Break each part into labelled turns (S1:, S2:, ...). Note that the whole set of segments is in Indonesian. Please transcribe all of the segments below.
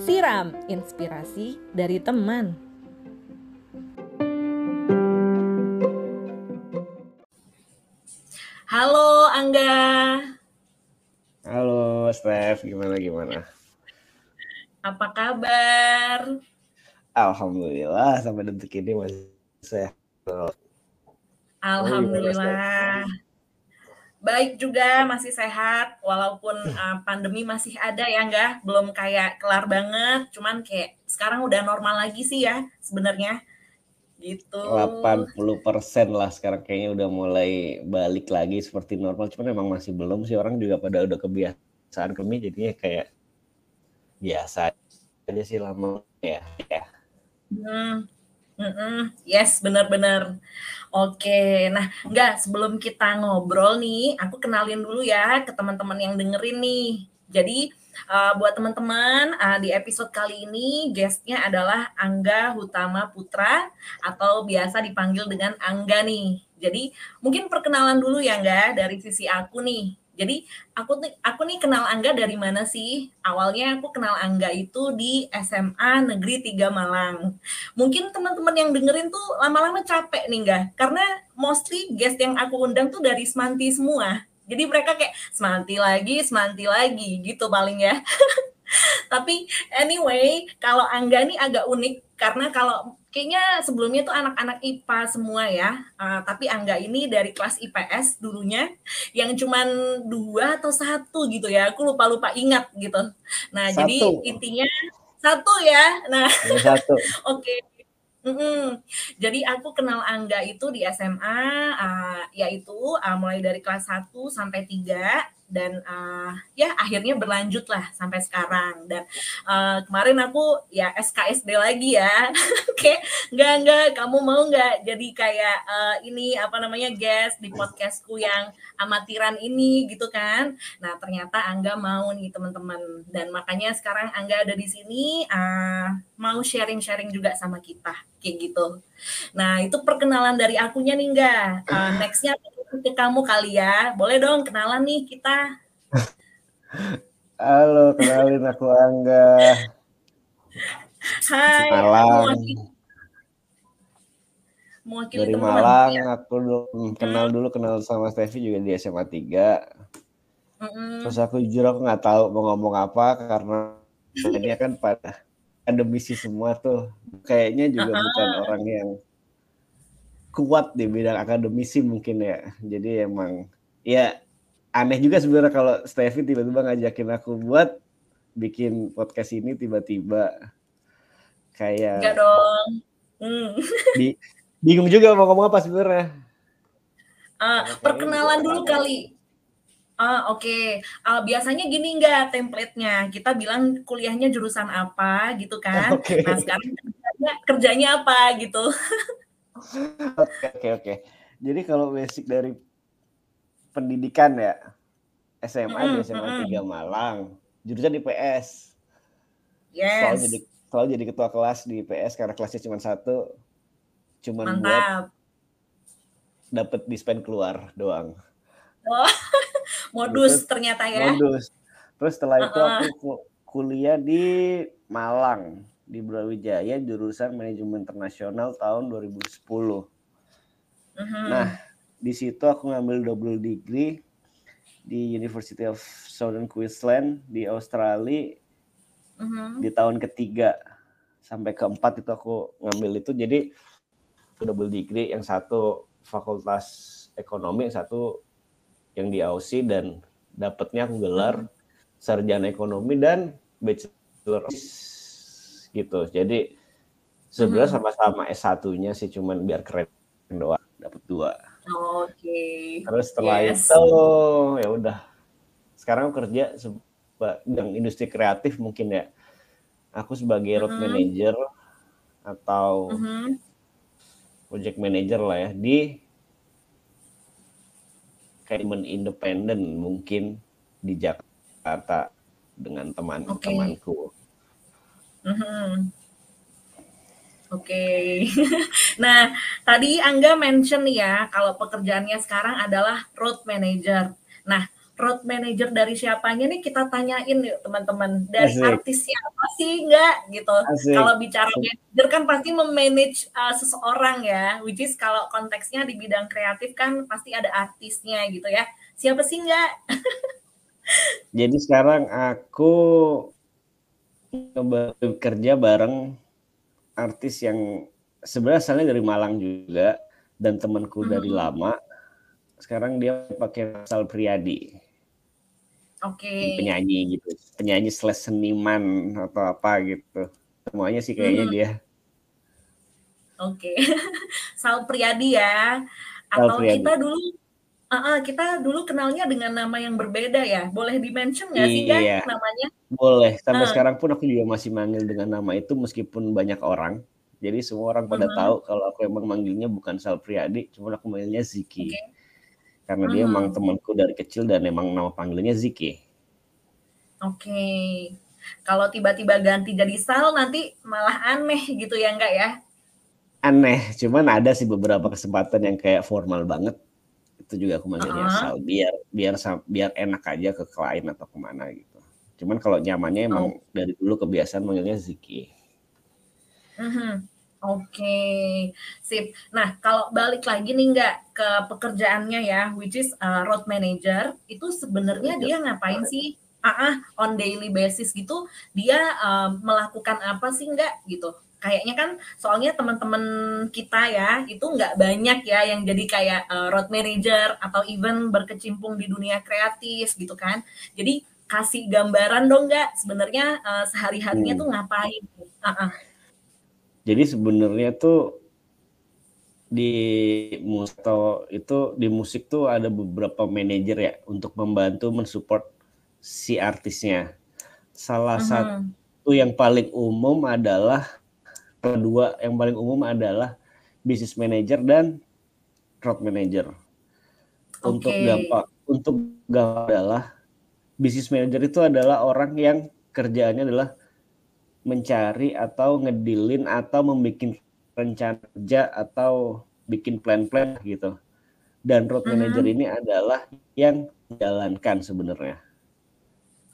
S1: Siram inspirasi dari teman. Halo Angga.
S2: Halo Steph, gimana gimana?
S1: Apa kabar?
S2: Alhamdulillah sampai detik ini masih sehat.
S1: Alhamdulillah. Baik juga, masih sehat walaupun uh, pandemi masih ada ya enggak, belum kayak kelar banget, cuman kayak sekarang udah normal lagi sih ya sebenarnya. Gitu.
S2: 80% lah sekarang kayaknya udah mulai balik lagi seperti normal, cuman emang masih belum sih orang juga pada udah kebiasaan kami jadinya kayak biasa aja sih lama ya. ya.
S1: Hmm. Mm -mm. Yes, benar-benar. Oke, nah enggak sebelum kita ngobrol nih, aku kenalin dulu ya ke teman-teman yang dengerin nih. Jadi uh, buat teman-teman uh, di episode kali ini guestnya adalah Angga Hutama Putra atau biasa dipanggil dengan Angga nih. Jadi mungkin perkenalan dulu ya enggak dari sisi aku nih. Jadi aku aku nih kenal Angga dari mana sih? Awalnya aku kenal Angga itu di SMA Negeri 3 Malang. Mungkin teman-teman yang dengerin tuh lama-lama capek nih enggak? Karena mostly guest yang aku undang tuh dari Semanti semua. Jadi mereka kayak Semanti lagi, Semanti lagi gitu paling ya. Tapi anyway, kalau Angga nih agak unik karena kalau kayaknya sebelumnya tuh anak-anak IPA semua ya. Uh, tapi Angga ini dari kelas IPS dulunya yang cuman dua atau satu gitu ya. Aku lupa-lupa ingat gitu. Nah, satu. jadi intinya satu ya. Nah, satu. Oke. okay. Mm -hmm. Jadi aku kenal Angga itu di SMA, uh, yaitu uh, mulai dari kelas 1 sampai 3 dan uh, ya akhirnya berlanjut lah sampai sekarang. Dan uh, kemarin aku ya SKSD lagi ya. Kayak nggak nggak kamu mau nggak jadi kayak uh, ini apa namanya guest di podcastku yang amatiran ini gitu kan? Nah ternyata Angga mau nih teman-teman. Dan makanya sekarang Angga ada di sini uh, mau sharing-sharing juga sama kita. Kayak gitu. Nah itu perkenalan dari akunya nih enggak uh, nextnya ke kamu kali ya. Boleh dong kenalan nih kita.
S2: Halo, kenalin aku Angga.
S1: Hai.
S2: Malang. Dari Malang, ya? aku dulu, kenal dulu kenal sama Stevie juga di SMA 3. Mm -hmm. Terus aku jujur aku nggak tahu mau ngomong apa karena ini kan pada akademisi semua tuh. Kayaknya juga uh -huh. bukan orang yang kuat di bidang akademisi mungkin ya. Jadi emang ya aneh juga sebenarnya kalau Stevie tiba-tiba ngajakin aku buat bikin podcast ini tiba-tiba kayak
S1: Enggak dong. Hmm.
S2: Bi bingung juga mau ngomong apa sebenarnya.
S1: Uh, perkenalan dulu kali. Ah, oke. Okay. Uh, biasanya gini enggak template-nya. Kita bilang kuliahnya jurusan apa gitu kan. Okay. Nah, sekarang kerjanya, kerjanya apa gitu.
S2: Oke oke oke. Jadi kalau basic dari pendidikan ya SMA di SMA. 3 Malang, jurusan di PS.
S1: Yes.
S2: Selalu jadi selalu jadi ketua kelas di PS karena kelasnya cuma satu, cuma buat dapat dispen keluar doang.
S1: Oh, modus Terus, ternyata ya.
S2: Modus. Terus setelah uh -uh. itu aku kuliah di Malang di Brawijaya jurusan manajemen internasional tahun 2010. Uh -huh. Nah, di situ aku ngambil double degree di University of Southern Queensland di Australia uh -huh. di tahun ketiga sampai keempat itu aku ngambil itu jadi double degree yang satu fakultas ekonomi yang satu yang di Aussie dan dapatnya aku gelar sarjana ekonomi dan bachelor of gitu. Jadi sebenarnya hmm. sama-sama S1-nya sih cuman biar keren doang dapat dua.
S1: Oke. Okay.
S2: Terus setelah yes. itu ya udah. Sekarang kerja yang industri kreatif mungkin ya. Aku sebagai road mm -hmm. manager atau mm -hmm. project manager lah ya di kayak independen mungkin di Jakarta dengan teman-temanku. Okay.
S1: Mm-hmm. Oke, okay. nah tadi Angga mention ya kalau pekerjaannya sekarang adalah road manager. Nah, road manager dari siapanya nih kita tanyain yuk teman-teman dari Asik. artis siapa sih enggak gitu kalau bicara manager kan pasti memanage uh, seseorang ya which is kalau konteksnya di bidang kreatif kan pasti ada artisnya gitu ya siapa sih enggak
S2: jadi sekarang aku bekerja bareng artis yang sebenarnya asalnya dari Malang juga dan temanku hmm. dari lama sekarang dia pakai asal Priadi
S1: Oke. Okay.
S2: Penyanyi gitu, penyanyi slash seniman atau apa gitu. Semuanya sih kayaknya hmm. dia.
S1: Oke, okay. Sal Priadi ya. Atau Priadi. kita dulu, uh, uh, kita dulu kenalnya dengan nama yang berbeda ya. Boleh dimention nggak sih kan namanya?
S2: Boleh. Sampai uh. sekarang pun aku juga masih manggil dengan nama itu meskipun banyak orang. Jadi semua orang pada uh -huh. tahu kalau aku emang manggilnya bukan Sal Priadi, cuma aku manggilnya Ziki. Okay karena dia emang temanku dari kecil dan emang nama panggilannya Ziki.
S1: Oke. Okay. Kalau tiba-tiba ganti jadi Sal nanti malah aneh gitu ya enggak ya?
S2: Aneh, cuman ada sih beberapa kesempatan yang kayak formal banget. Itu juga aku manggilnya uh -huh. Sal biar biar biar enak aja ke klien atau ke mana gitu. Cuman kalau nyamannya emang oh. dari dulu kebiasaan manggilnya Ziki.
S1: -huh. Oke, sip. Nah, kalau balik lagi nih nggak ke pekerjaannya ya, which is uh, road manager, itu sebenarnya dia ngapain sih? Ah, uh, on daily basis gitu, dia uh, melakukan apa sih nggak gitu? Kayaknya kan, soalnya teman-teman kita ya, itu nggak banyak ya yang jadi kayak uh, road manager atau even berkecimpung di dunia kreatif gitu kan. Jadi kasih gambaran dong nggak sebenarnya uh, sehari-harinya hmm. tuh ngapain? Uh -uh.
S2: Jadi sebenarnya tuh di Musto itu di musik tuh ada beberapa manajer ya untuk membantu mensupport si artisnya. Salah uh -huh. satu yang paling umum adalah kedua yang paling umum adalah business manager dan road manager. Okay. Untuk gampang untuk gampang adalah business manager itu adalah orang yang kerjaannya adalah mencari atau ngedilin atau membuat rencana kerja atau bikin plan-plan gitu. Dan road mm-hmm. manager ini adalah yang menjalankan sebenarnya.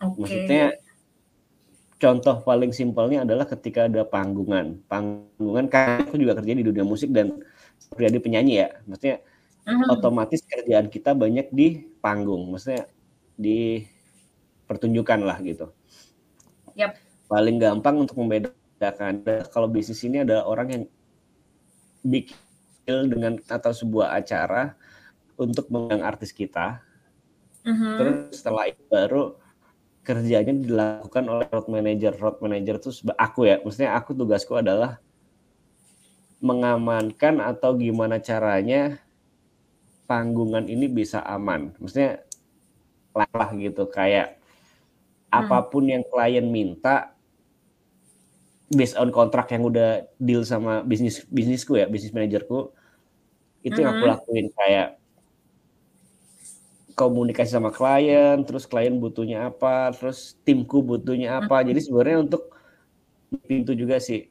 S2: Okay. Maksudnya contoh paling simpelnya adalah ketika ada panggungan. Panggungan kan aku juga kerja di dunia musik dan pribadi penyanyi ya. Maksudnya uh-huh. otomatis kerjaan kita banyak di panggung. Maksudnya di pertunjukan lah gitu.
S1: Yep
S2: paling gampang untuk membedakan kalau bisnis ini ada orang yang bikin dengan atau sebuah acara untuk mengundang artis kita. Uh-huh. Terus setelah itu baru kerjanya dilakukan oleh road manager. Road manager itu aku ya, maksudnya aku tugasku adalah mengamankan atau gimana caranya panggungan ini bisa aman. Maksudnya lah gitu kayak hmm. Apa pun yang klien minta based on kontrak yang udah deal sama bisnis bisnisku ya bisnis manajerku itu yang aku lakuin kayak komunikasi sama klien terus klien butuhnya apa terus timku butuhnya apa. Jadi sebenarnya untuk pintu juga sih.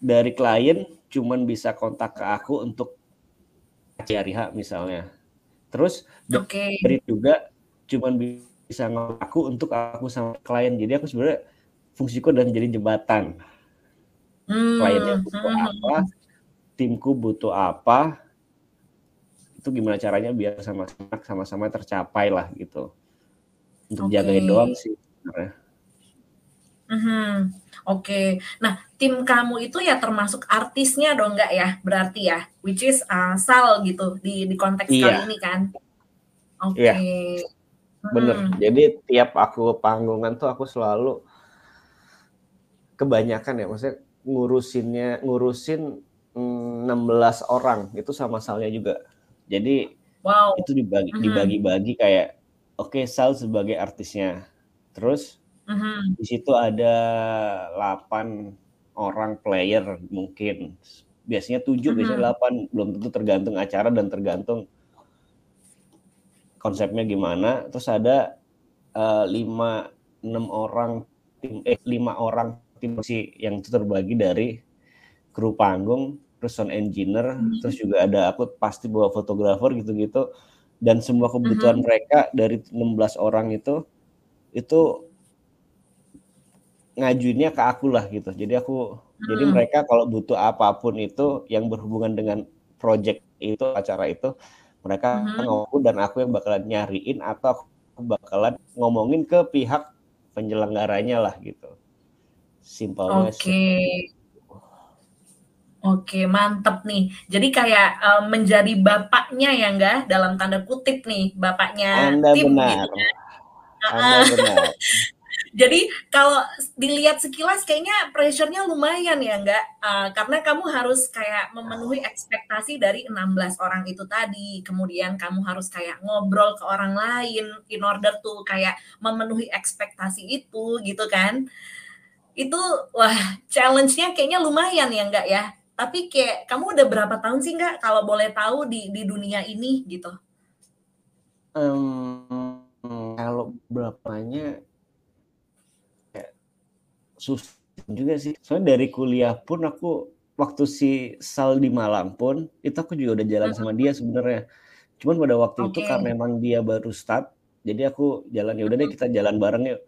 S2: Dari klien cuman bisa kontak ke aku untuk hari H misalnya. Terus okay. dari juga cuman bisa ngaku untuk aku sama klien jadi aku sebenarnya fungsiku adalah menjadi jembatan. Hmm. Kliennya butuh hmm. apa, timku butuh apa, itu gimana caranya biar sama-sama sama-sama tercapai lah gitu. Untuk okay. jagain doang sih sebenarnya.
S1: Hmm, Oke, okay. nah tim kamu itu ya termasuk artisnya dong nggak ya? Berarti ya, which is uh, Sal gitu di di konteks iya. kali ini kan?
S2: Oke. Okay. Iya. Bener. Hmm. Jadi tiap aku panggungan tuh aku selalu kebanyakan ya maksudnya ngurusinnya ngurusin 16 mm, orang itu sama salnya juga. Jadi wow. itu dibagi mm-hmm. dibagi-bagi kayak oke okay, Sal sebagai artisnya. Terus mm-hmm. di situ ada 8 orang player mungkin. Biasanya 7, mm-hmm. biasanya 8, belum tentu tergantung acara dan tergantung konsepnya gimana. Terus ada uh, 5 6 orang tim eh 5 orang tim si yang itu terbagi dari kru panggung, terus sound engineer, hmm. terus juga ada aku pasti bawa fotografer gitu-gitu. dan semua kebutuhan mm -hmm. mereka dari 16 orang itu itu ngajuinnya ke aku lah gitu. Jadi aku hmm. jadi mereka kalau butuh apa pun itu yang berhubungan dengan project itu acara itu mereka hmm. ngomong dan aku yang bakalan nyariin atau aku bakalan ngomongin ke pihak penyelenggaranya lah gitu. Simpelnya
S1: Oke. Okay. Oke, mantep nih. Jadi kayak uh, menjadi bapaknya ya enggak dalam tanda kutip nih, bapaknya
S2: Anda tim benar. gitu. Anda benar.
S1: Jadi kalau dilihat sekilas kayaknya pressure-nya lumayan ya enggak? Uh, karena kamu harus kayak memenuhi ekspektasi dari 16 orang itu tadi. Kemudian kamu harus kayak ngobrol ke orang lain in order to kayak memenuhi ekspektasi itu gitu kan. Itu wah challenge-nya kayaknya lumayan ya enggak ya? Tapi kayak kamu udah berapa tahun sih enggak kalau boleh tahu di di dunia ini gitu?
S2: Um, kalau berapanya susah juga sih. Soalnya dari kuliah pun aku waktu si Sal di Malang pun itu aku juga udah jalan sama dia sebenarnya. Cuman pada waktu okay. itu karena emang dia baru start, jadi aku jalan ya udah deh kita jalan bareng yuk.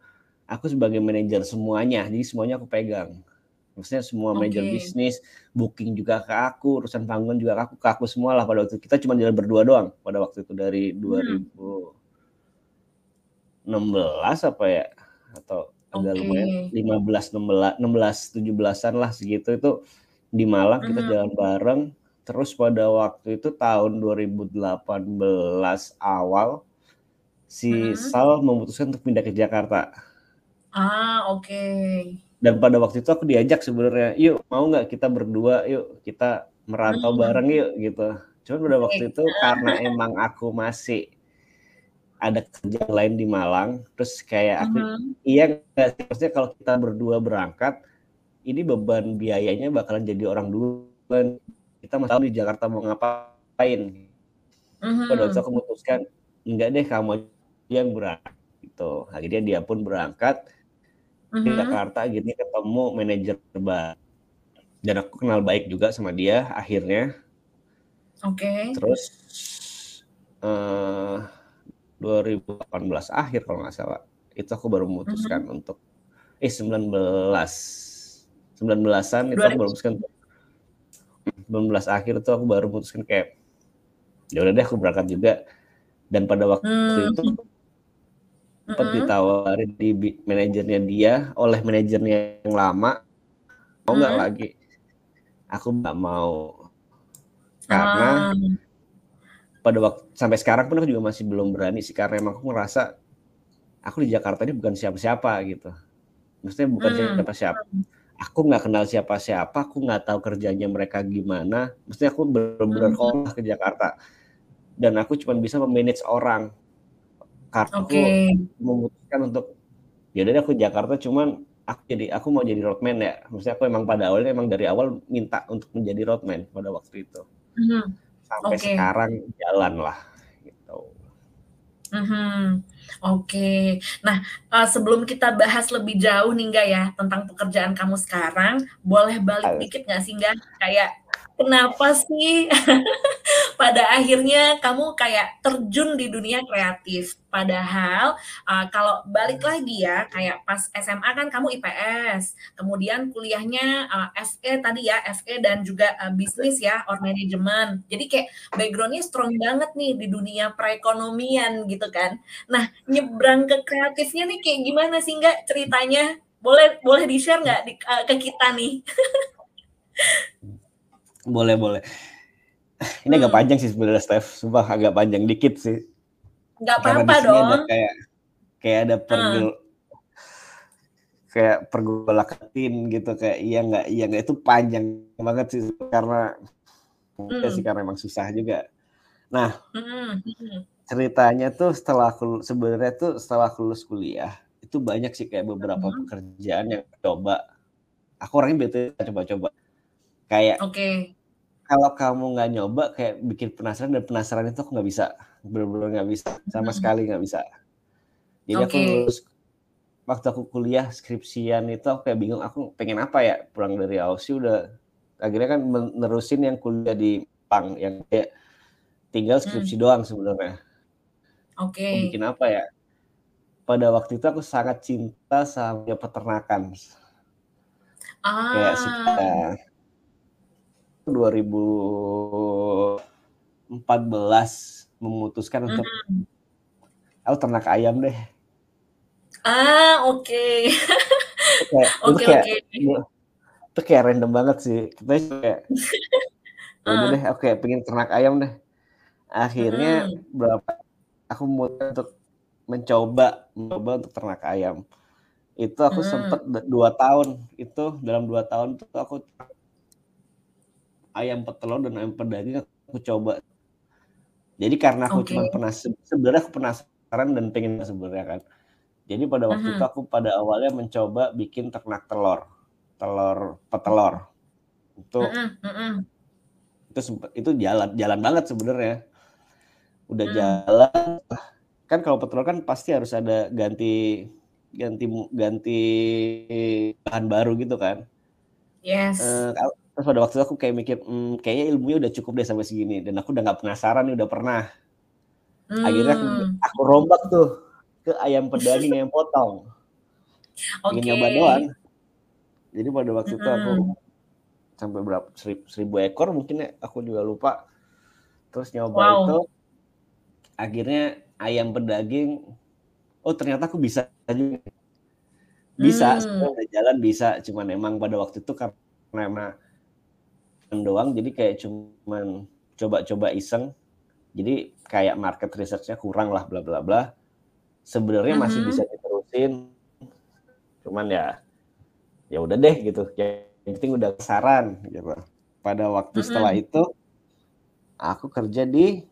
S2: Aku sebagai manajer semuanya, jadi semuanya aku pegang. Maksudnya semua okay. manajer bisnis, booking juga ke aku, urusan panggung juga ke aku, ke aku semua lah pada waktu itu. Kita cuma jalan berdua doang pada waktu itu dari 2016 apa ya atau agak okay. lumayan 15 16 16 17-an lah segitu itu di Malang kita mm-hmm. jalan bareng terus pada waktu itu tahun 2018 awal si uh mm-hmm. -huh. Sal memutuskan untuk pindah ke Jakarta.
S1: Ah, oke. Okay.
S2: Dan pada waktu itu aku diajak sebenarnya, yuk mau nggak kita berdua, yuk kita merantau uh hmm. -huh. bareng yuk gitu. Cuman pada waktu itu karena emang aku masih ada kerja lain di Malang terus kayak aku uh-huh. iya nggak sih maksudnya kalau kita berdua berangkat ini beban biayanya bakalan jadi orang dulu kan kita masih tahu di Jakarta mau ngapain uh-huh. pada waktu aku memutuskan enggak deh kamu yang berangkat gitu akhirnya dia pun berangkat uh-huh. di Jakarta akhirnya ketemu manajer baru dan aku kenal baik juga sama dia akhirnya
S1: oke okay.
S2: terus uh, 2018 akhir kalau nggak salah itu aku baru memutuskan uh-huh. untuk eh 19 19-an itu aku baru memutuskan 19 akhir itu aku baru memutuskan kayak ya udah deh aku berangkat juga dan pada waktu uh-huh. itu sempat uh-huh. ditawarin di manajernya dia oleh manajernya yang lama mau nggak uh-huh. lagi aku nggak mau karena uh pada waktu sampai sekarang pun aku juga masih belum berani sih karena emang aku ngerasa aku di Jakarta ini bukan siapa-siapa gitu. Maksudnya bukan hmm. siapa-siapa. Aku nggak kenal siapa-siapa, aku nggak tahu kerjanya mereka gimana. Maksudnya aku benar-benar hmm. ke Jakarta dan aku cuma bisa memanage orang. Karena okay. aku memutuskan untuk ya udah aku Jakarta cuman aku jadi aku mau jadi roadman ya. Maksudnya aku emang pada awalnya emang dari awal minta untuk menjadi roadman pada waktu itu. Hmm sampai okay. sekarang jalan lah gitu.
S1: Mm-hmm. Oke, okay. nah uh, sebelum kita bahas lebih jauh nih enggak ya tentang pekerjaan kamu sekarang, boleh balik dikit nggak sih enggak kayak kenapa sih pada akhirnya kamu kayak terjun di dunia kreatif? Padahal uh, kalau balik lagi ya, kayak pas SMA kan kamu IPS, kemudian kuliahnya uh, FE tadi ya, FE dan juga uh, bisnis ya, or manajemen. Jadi kayak backgroundnya strong banget nih di dunia perekonomian gitu kan. Nah, nyebrang ke kreatifnya nih kayak gimana sih nggak ceritanya? Boleh boleh di-share nggak di, uh, ke kita nih?
S2: Boleh, boleh. Ini agak hmm. panjang sih sebenarnya, Steph. Sumpah agak panjang dikit sih.
S1: Enggak apa-apa dong.
S2: Ada kayak kayak ada pergul hmm. kayak pergolakan gitu kayak iya nggak iya nggak itu panjang banget sih karena hmm. sih karena emang susah juga. Nah, hmm. ceritanya tuh setelah aku sebenarnya tuh setelah aku lulus kuliah itu banyak sih kayak beberapa hmm. pekerjaan yang coba aku orangnya betul coba-coba Kayak
S1: okay.
S2: kalau kamu nggak nyoba kayak bikin penasaran dan penasaran itu aku nggak bisa, benar-benar nggak bisa, sama hmm. sekali nggak bisa. Jadi okay. aku lulus waktu aku kuliah skripsian itu aku kayak bingung aku pengen apa ya pulang dari Aussie udah akhirnya kan menerusin yang kuliah di Pang yang kayak tinggal skripsi hmm. doang sebenarnya
S1: Oke.
S2: Mau bikin apa ya? Pada waktu itu aku sangat cinta sama peternakan. Kayak suka
S1: Ah.
S2: 2014 memutuskan untuk
S1: Mhm.
S2: aku ternak ayam deh.
S1: Ah, oke.
S2: Itu
S1: Oke oke.
S2: itu kayak random banget sih. Kita kayak ya udah deh, oke pengen ternak ayam deh. Akhirnya
S1: Mhm.
S2: berapa aku mutusin untuk mencoba mencoba untuk ternak ayam. Itu aku sempet
S1: Mhm.
S2: da 2 tahun, itu dalam 2 tahun itu aku ayam petelur dan ayam pedaging aku coba. Jadi karena aku
S1: Oke.
S2: cuman penas sebenarnya aku penasaran dan pengen sebenarnya kan. Jadi pada waktu itu
S1: Mhm.
S2: aku pada awalnya mencoba bikin ternak telur, telur petelur. Itu
S1: Mhm mhm.
S2: itu itu jalan jalan banget sebenarnya. Udah
S1: Mmm.
S2: jalan, kan kalau petelur kan pasti harus ada ganti ganti ganti bahan baru gitu kan.
S1: Yes.
S2: Kal terus pada waktu itu aku kayak mikir, mmm, kayaknya ilmunya udah cukup deh sampai segini dan aku udah nggak penasaran nih, udah pernah. Akhirnya aku aku rombak tuh ke ayam pedaging, ayam potong. Nyoba doang. Jadi pada waktu itu aku sampai berapa seri 1000 ekor mungkin ya, aku juga lupa. Terus nyoba itu,
S1: Wow.
S2: akhirnya ayam pedaging, oh ternyata aku bisa juga. Bisa, sebenarnya udah jalan bisa, cuman emang pada waktu itu karena doang jadi kayak cuman coba-coba iseng. Jadi kayak market research-nya kurang lah bla bla bla. Sebenarnya masih bisa
S1: Mhm.
S2: diterusin. Cuman ya ya udah deh gitu, yang penting udah kesaran gitu. Pada waktu setelah
S1: Mhm.
S2: itu aku kerja di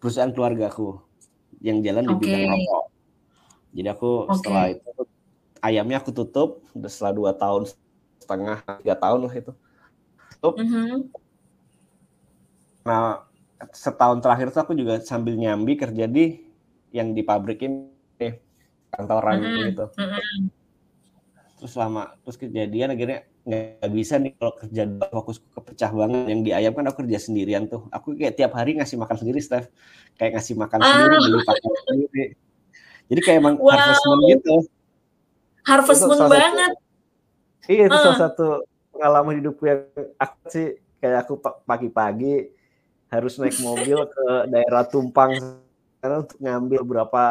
S2: perusahaan keluargaku yang jalan di bidang
S1: Oke.
S2: rokok. Jadi aku setelah
S1: Oke.
S2: itu ayamnya aku tutup, udah setelah 2 tahun setengah, 3 tahun lah itu. Tutup.
S1: Mhm.
S2: Nah, setahun terakhir tuh aku juga sambil nyambi kerja di yang di pabrik ini, kantoran
S1: Mhm
S2: gitu.
S1: mhm.
S2: Terus lama terus kejadian akhirnya nggak bisa nih kalau kerja fokusku kepecah banget. Yang di ayam kan aku kerja sendirian tuh. Aku kayak tiap hari ngasih makan sendiri, Steph. Kayak ngasih makan sendiri,
S1: Ah.
S2: beli pakan sendiri. Jadi kayak emang harvest moon
S1: Wow.
S2: gitu.
S1: Harvest
S2: Itu
S1: moon
S2: salah satu
S1: banget.
S2: iya, itu salah
S1: Heeh.
S2: satu pengalaman hidupku yang aku sih kayak aku pa pagi-pagi harus naik mobil ke daerah Tumpang sana untuk ngambil berapa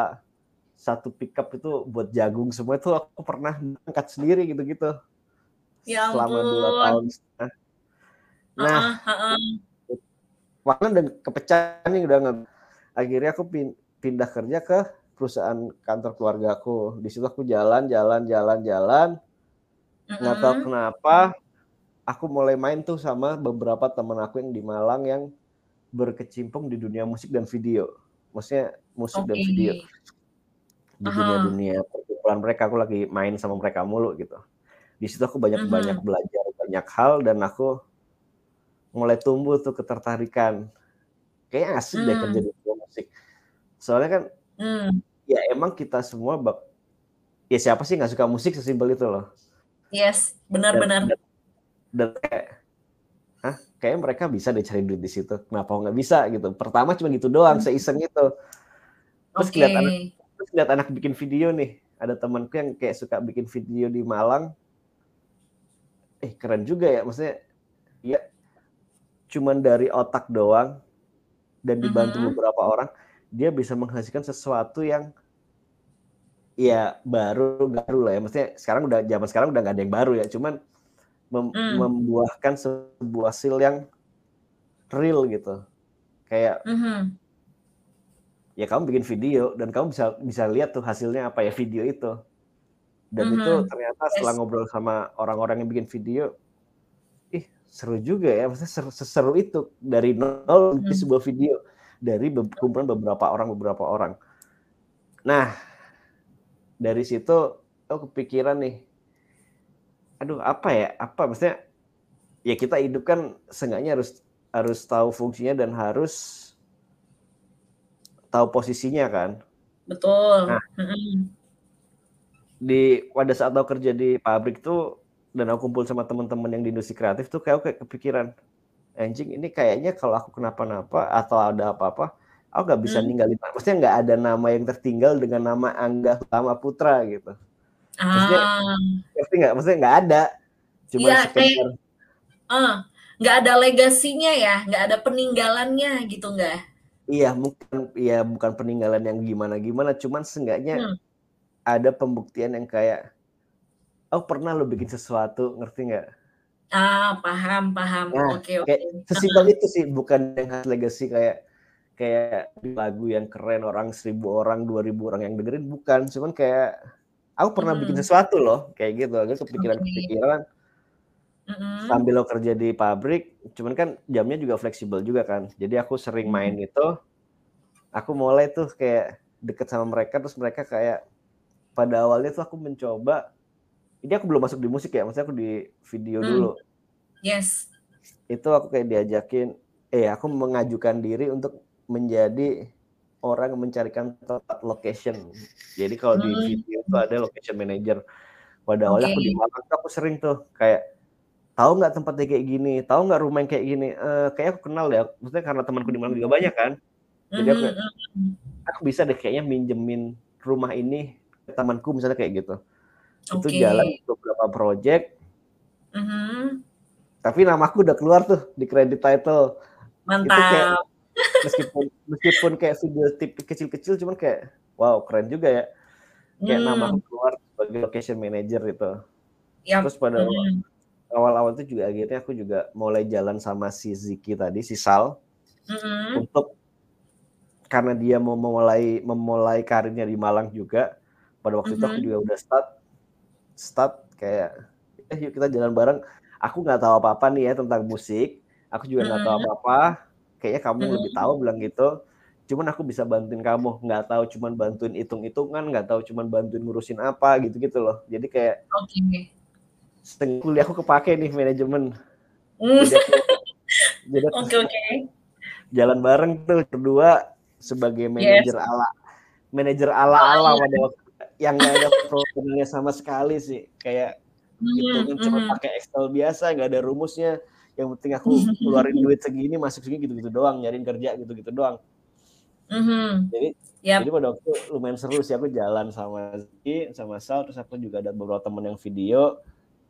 S2: satu pickup itu buat jagung semua itu aku pernah angkat sendiri gitu-gitu.
S1: Ya
S2: Selama 2
S1: ampun.
S2: tahun setengah. Nah
S1: Heeh heeh.
S2: bahkan dan kepecah nih udah nge akhirnya aku pin pindah kerja ke perusahaan kantor keluargaku. Di situ aku jalan jalan jalan jalan, nggak tahu
S1: Mhm.
S2: kenapa aku mulai main tuh sama beberapa temen aku yang di Malang yang berkecimpung di dunia musik dan video. Maksudnya musik dan video. Di dunia-dunia perkumpulan mereka, aku lagi main sama mereka mulu gitu. Di situ aku banyak-banyak belajar banyak hal dan aku mulai tumbuh tuh ketertarikan. Kayaknya asik deh kerja di dunia musik. Soalnya kan
S1: Mmm.
S2: ya emang kita semua bak ya siapa sih nggak suka musik sesimpel itu loh.
S1: Yes, benar
S2: Dan kayak, hah, kayaknya mereka bisa deh cari duit di situ. Kenapa nggak bisa gitu. Pertama cuma gitu doang,
S1: Mmm.
S2: seiseng itu. Terus
S1: Oke.
S2: ngeliat anak terus ngeliat anak bikin video nih, ada temanku yang kayak suka bikin video di Malang. Eh, keren juga ya, maksudnya ya cuman dari otak doang dan dibantu
S1: Mhm.
S2: beberapa orang, dia bisa menghasilkan sesuatu yang ya baru baru lah ya, maksudnya sekarang udah zaman sekarang udah nggak ada yang baru ya, cuman mem
S1: Mmm.
S2: membuahkan sebuah hasil yang real gitu. Kayak
S1: Mhm.
S2: ya kamu bikin video dan kamu bisa bisa lihat tuh hasilnya apa ya video itu. Dan itu
S1: Mhm.
S2: ternyata setelah
S1: Yes.
S2: ngobrol sama orang-orang yang bikin video, ih seru juga ya, maksudnya seru seseru itu dari nol di
S1: Mhm.
S2: sebuah video dari be kumpulan beberapa orang beberapa orang. Nah, dari situ aku kepikiran nih, aduh apa ya, apa maksudnya ya kita hidup kan seenggaknya harus harus tahu fungsinya dan harus tahu posisinya kan.
S1: Betul.
S2: Nah di pada saat aku kerja di pabrik tuh dan aku kumpul sama teman-teman yang di industri kreatif tuh kayak kayak kepikiran, anjing ini kayaknya kalau aku kenapa-napa atau ada apa-apa, aku nggak bisa hmm. ninggalin maksudnya nggak ada nama yang tertinggal dengan nama Angga Utama Putra gitu maksudnya ah. ngerti nggak? Maksudnya nggak ada.
S1: Cuma ya, sekedar uh, nggak ada legasinya ya nggak ada peninggalannya gitu nggak?
S2: Iya mungkin iya bukan peninggalan yang gimana gimana cuman seenggaknya hmm. ada pembuktian yang kayak oh pernah lo bikin sesuatu ngerti nggak?
S1: Ah paham paham. Nah, oke oke.
S2: sesimpel itu sih bukan yang khas legacy kayak kayak lagu yang keren orang seribu orang dua ribu orang yang dengerin bukan. Cuman kayak aku pernah hmm. bikin sesuatu loh kayak gitu agak kepikiran kepikiran mm-hmm. sambil lo kerja di pabrik cuman kan jamnya juga fleksibel juga kan jadi aku sering main mm-hmm. itu aku mulai tuh kayak deket sama mereka terus mereka kayak pada awalnya tuh aku mencoba ini aku belum masuk di musik ya maksudnya aku di video mm. dulu
S1: yes
S2: itu aku kayak diajakin eh aku mengajukan diri untuk menjadi orang mencarikan tempat location. Jadi kalau hmm. di video itu ada location manager. Pada awalnya aku di Malang aku sering tuh kayak tahu nggak tempatnya kayak gini, tahu nggak rumah yang kayak gini. Uh, kayak aku kenal ya, maksudnya karena temanku di Malang juga banyak kan. Jadi aku, hmm. aku bisa deh kayaknya minjemin rumah ini ke temanku misalnya kayak gitu. Okay. Itu jalan beberapa project. Mm -hmm. Tapi namaku udah keluar tuh di credit title.
S1: Mantap. Itu kayak,
S2: meskipun meskipun kayak video tip kecil-kecil cuman kayak wow keren juga ya kayak hmm. nama keluar sebagai location manager itu yep. terus pada hmm. awal-awal itu juga akhirnya aku juga mulai jalan sama si Ziki tadi si Sal hmm. untuk karena dia mau memulai memulai karirnya di Malang juga pada waktu hmm. itu aku hmm. juga udah start start kayak eh yuk kita jalan bareng aku nggak tahu apa apa nih ya tentang musik aku juga nggak hmm. tahu apa apa kayaknya kamu hmm. lebih tahu bilang gitu cuman aku bisa bantuin kamu nggak tahu cuman bantuin hitung hitungan nggak tahu cuman bantuin ngurusin apa gitu gitu loh jadi kayak okay. setengah kuliah aku kepake nih manajemen mm. jadi oke oke okay, jalan bareng tuh berdua sebagai manajer yes. ala manajer ala ala pada waktu yang nggak ada programnya sama sekali sih kayak mm, hitungan mm. cuma pakai Excel biasa nggak ada rumusnya yang penting aku keluarin duit segini masuk segini gitu-gitu doang nyariin kerja gitu-gitu doang mm-hmm. jadi yep. jadi pada waktu lumayan seru sih aku jalan sama Zki sama Sal terus aku juga ada beberapa temen yang video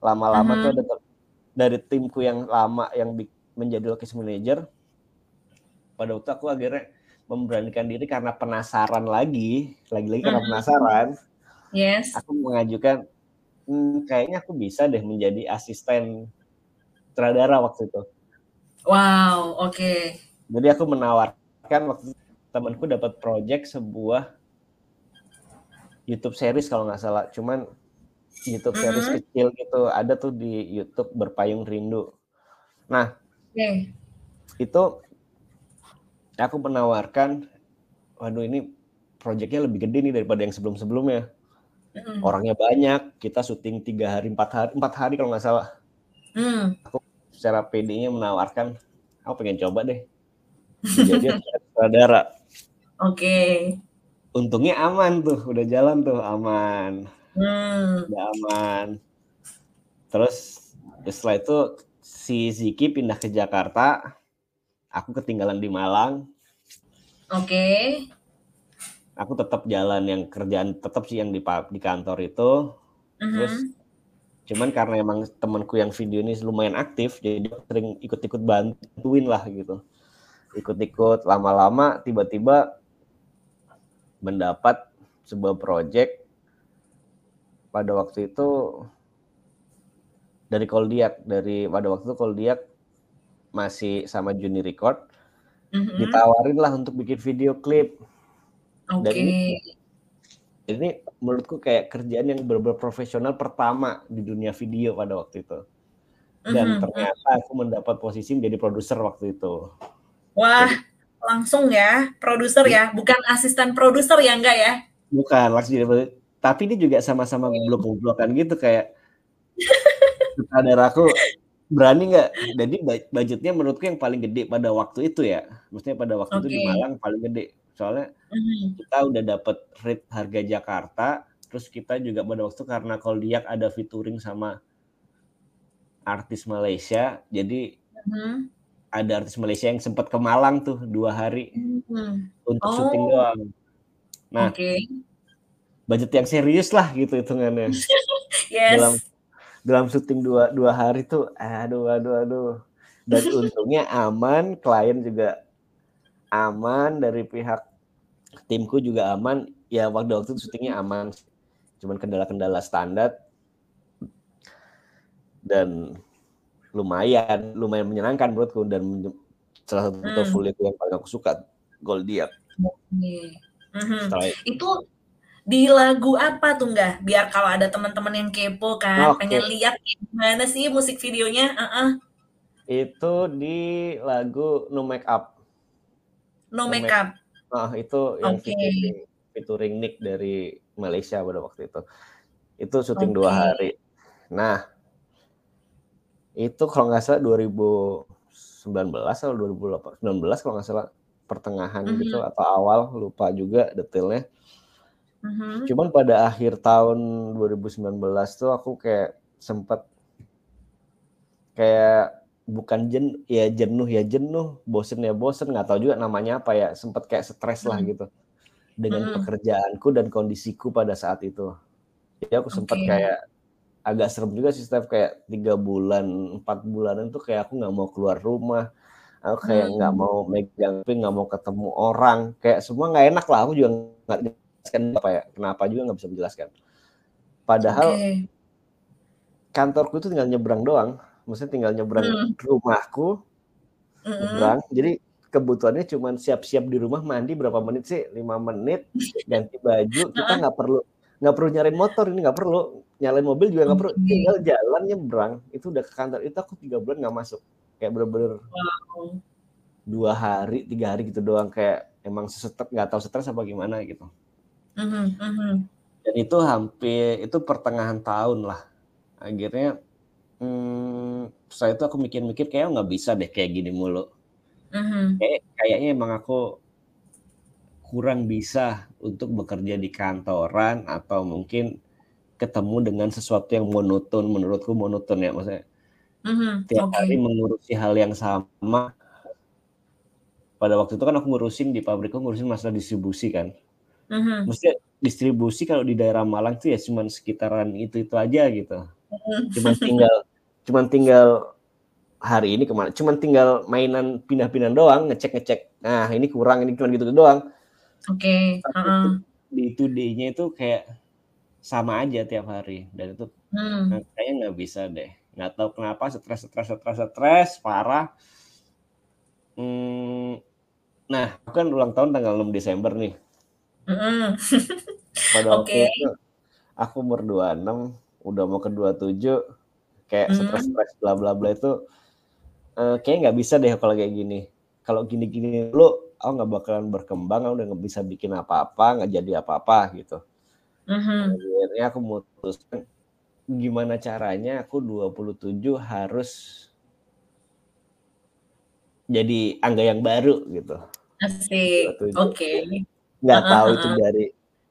S2: lama-lama mm-hmm. tuh ada dari timku yang lama yang menjadi location manager pada waktu aku akhirnya memberanikan diri karena penasaran lagi lagi-lagi karena mm-hmm. penasaran
S1: yes
S2: aku mengajukan hmm, kayaknya aku bisa deh menjadi asisten sutradara waktu itu.
S1: Wow, oke. Okay.
S2: Jadi aku menawarkan waktu temanku dapat project sebuah YouTube series kalau nggak salah. Cuman YouTube series mm -hmm. kecil gitu ada tuh di YouTube berpayung rindu. Nah, okay. itu aku menawarkan, waduh ini projectnya lebih gede nih daripada yang sebelum-sebelumnya. Mm. Orangnya banyak, kita syuting tiga hari, empat hari, empat hari kalau nggak salah. Mm. Aku secara PD-nya menawarkan, aku pengen coba deh jadi sutradara.
S1: Oke. Okay.
S2: Untungnya aman tuh, udah jalan tuh aman, hmm. udah aman. Terus setelah itu si Ziki pindah ke Jakarta, aku ketinggalan di Malang.
S1: Oke. Okay.
S2: Aku tetap jalan yang kerjaan tetap sih yang di di kantor itu. Uh -huh. Terus cuman karena emang temanku yang video ini lumayan aktif jadi sering ikut-ikut bantuin lah gitu. Ikut-ikut lama-lama tiba-tiba mendapat sebuah project. Pada waktu itu dari Koldiak dari pada waktu itu Koldiak masih sama Juni Record. Mm-hmm. ditawarin lah untuk bikin video klip.
S1: Okay
S2: ini menurutku kayak kerjaan yang benar-benar profesional pertama di dunia video pada waktu itu. Dan mm-hmm. ternyata aku mendapat posisi menjadi produser waktu itu.
S1: Wah, Jadi, langsung ya, produser ya, bukan asisten produser ya enggak ya?
S2: Bukan, langsung jadi tapi ini juga sama-sama blok-blokan gitu kayak sutradara aku berani nggak? Jadi budgetnya menurutku yang paling gede pada waktu itu ya, maksudnya pada waktu okay. itu di Malang paling gede soalnya mm-hmm. kita udah dapat rate harga Jakarta terus kita juga pada waktu karena Koldiak ada featuring sama artis Malaysia jadi mm-hmm. ada artis Malaysia yang sempat ke Malang tuh dua hari hmm. untuk oh. syuting doang. Nah, okay. budget yang serius lah gitu hitungannya. yes. Dalam dalam syuting dua dua hari tuh, aduh aduh aduh. Dan untungnya aman, klien juga aman dari pihak timku juga aman. Ya waktu waktu itu syutingnya aman, cuman kendala-kendala standar dan lumayan lumayan menyenangkan menurutku dan salah satu hmm. full yang paling aku suka gol dia.
S1: Okay. Mm-hmm. Itu di lagu apa tuh enggak? Biar kalau ada teman-teman yang kepo kan, okay. pengen lihat gimana sih musik videonya? Uh-uh.
S2: Itu di lagu No Make Up.
S1: No, no Make Up.
S2: Nah, itu yang okay. featuring, featuring Nick dari Malaysia pada waktu itu. Itu syuting okay. dua hari. Nah, itu kalau nggak salah 2019 atau 2019 kalau nggak salah pertengahan mm -hmm. gitu atau awal lupa juga detailnya. Mm -hmm. Cuman pada akhir tahun 2019 tuh aku kayak sempet kayak bukan jen ya jenuh ya jenuh, bosen ya bosen, nggak tahu juga namanya apa ya, sempet kayak stres lah gitu dengan mm. pekerjaanku dan kondisiku pada saat itu. Jadi aku sempet okay. kayak agak serem juga sih Steph kayak tiga bulan empat bulanan tuh kayak aku nggak mau keluar rumah aku kayak nggak hmm. mau megang nggak mau ketemu orang kayak semua nggak enak lah aku juga nggak jelaskan apa ya kenapa juga nggak bisa menjelaskan padahal okay. kantorku itu tinggal nyebrang doang maksudnya tinggal nyebrang hmm. rumahku hmm. nyebrang. Jadi kebutuhannya cuma siap-siap di rumah mandi berapa menit sih? Lima menit ganti baju. Kita nggak perlu nggak perlu nyariin motor ini nggak perlu. Nyalain mobil juga nggak perlu. Tinggal jalan nyebrang. Itu udah ke kantor. Itu aku tiga bulan nggak masuk. Kayak bener-bener wow. dua hari tiga hari gitu doang. Kayak emang sesetek nggak tahu stres apa gimana gitu. Mm-hmm, mm-hmm. dan itu hampir itu pertengahan tahun lah. Akhirnya hmm, setelah itu aku mikir-mikir kayak nggak bisa deh kayak gini mulu mm-hmm. kayak kayaknya emang aku kurang bisa untuk bekerja di kantoran atau mungkin ketemu dengan sesuatu yang monoton menurutku monoton ya maksudnya mm-hmm. tiap okay. hari mengurusi hal yang sama pada waktu itu kan aku ngurusin di pabrikku ngurusin masalah distribusi kan mm-hmm. maksudnya distribusi kalau di daerah Malang tuh ya cuma sekitaran itu itu aja gitu mm-hmm. cuma tinggal cuma tinggal hari ini ke mana cuma tinggal mainan pindah-pindah doang ngecek-ngecek nah ini kurang ini cuma gitu doang
S1: Oke. Okay. Uh-uh.
S2: Di itu D-nya itu kayak sama aja tiap hari dan itu hmm. Nah, kayaknya nggak bisa deh. Nggak tahu kenapa stres, stres, stres, stres, parah. Hmm, nah, aku kan ulang tahun tanggal 6 Desember nih. Mm. Pada waktu okay. itu aku umur 26, udah mau ke 27, kayak mm. stres-stres bla bla bla itu uh, kayak nggak bisa deh kalau kayak gini. Kalau gini-gini dulu aku nggak bakalan berkembang, aku udah nggak bisa bikin apa-apa, nggak jadi apa-apa gitu. Mm-hmm. Akhirnya aku memutuskan gimana caranya aku 27 harus jadi angga yang baru gitu.
S1: Asik. Oke. Okay.
S2: Nggak uh-huh. tahu itu dari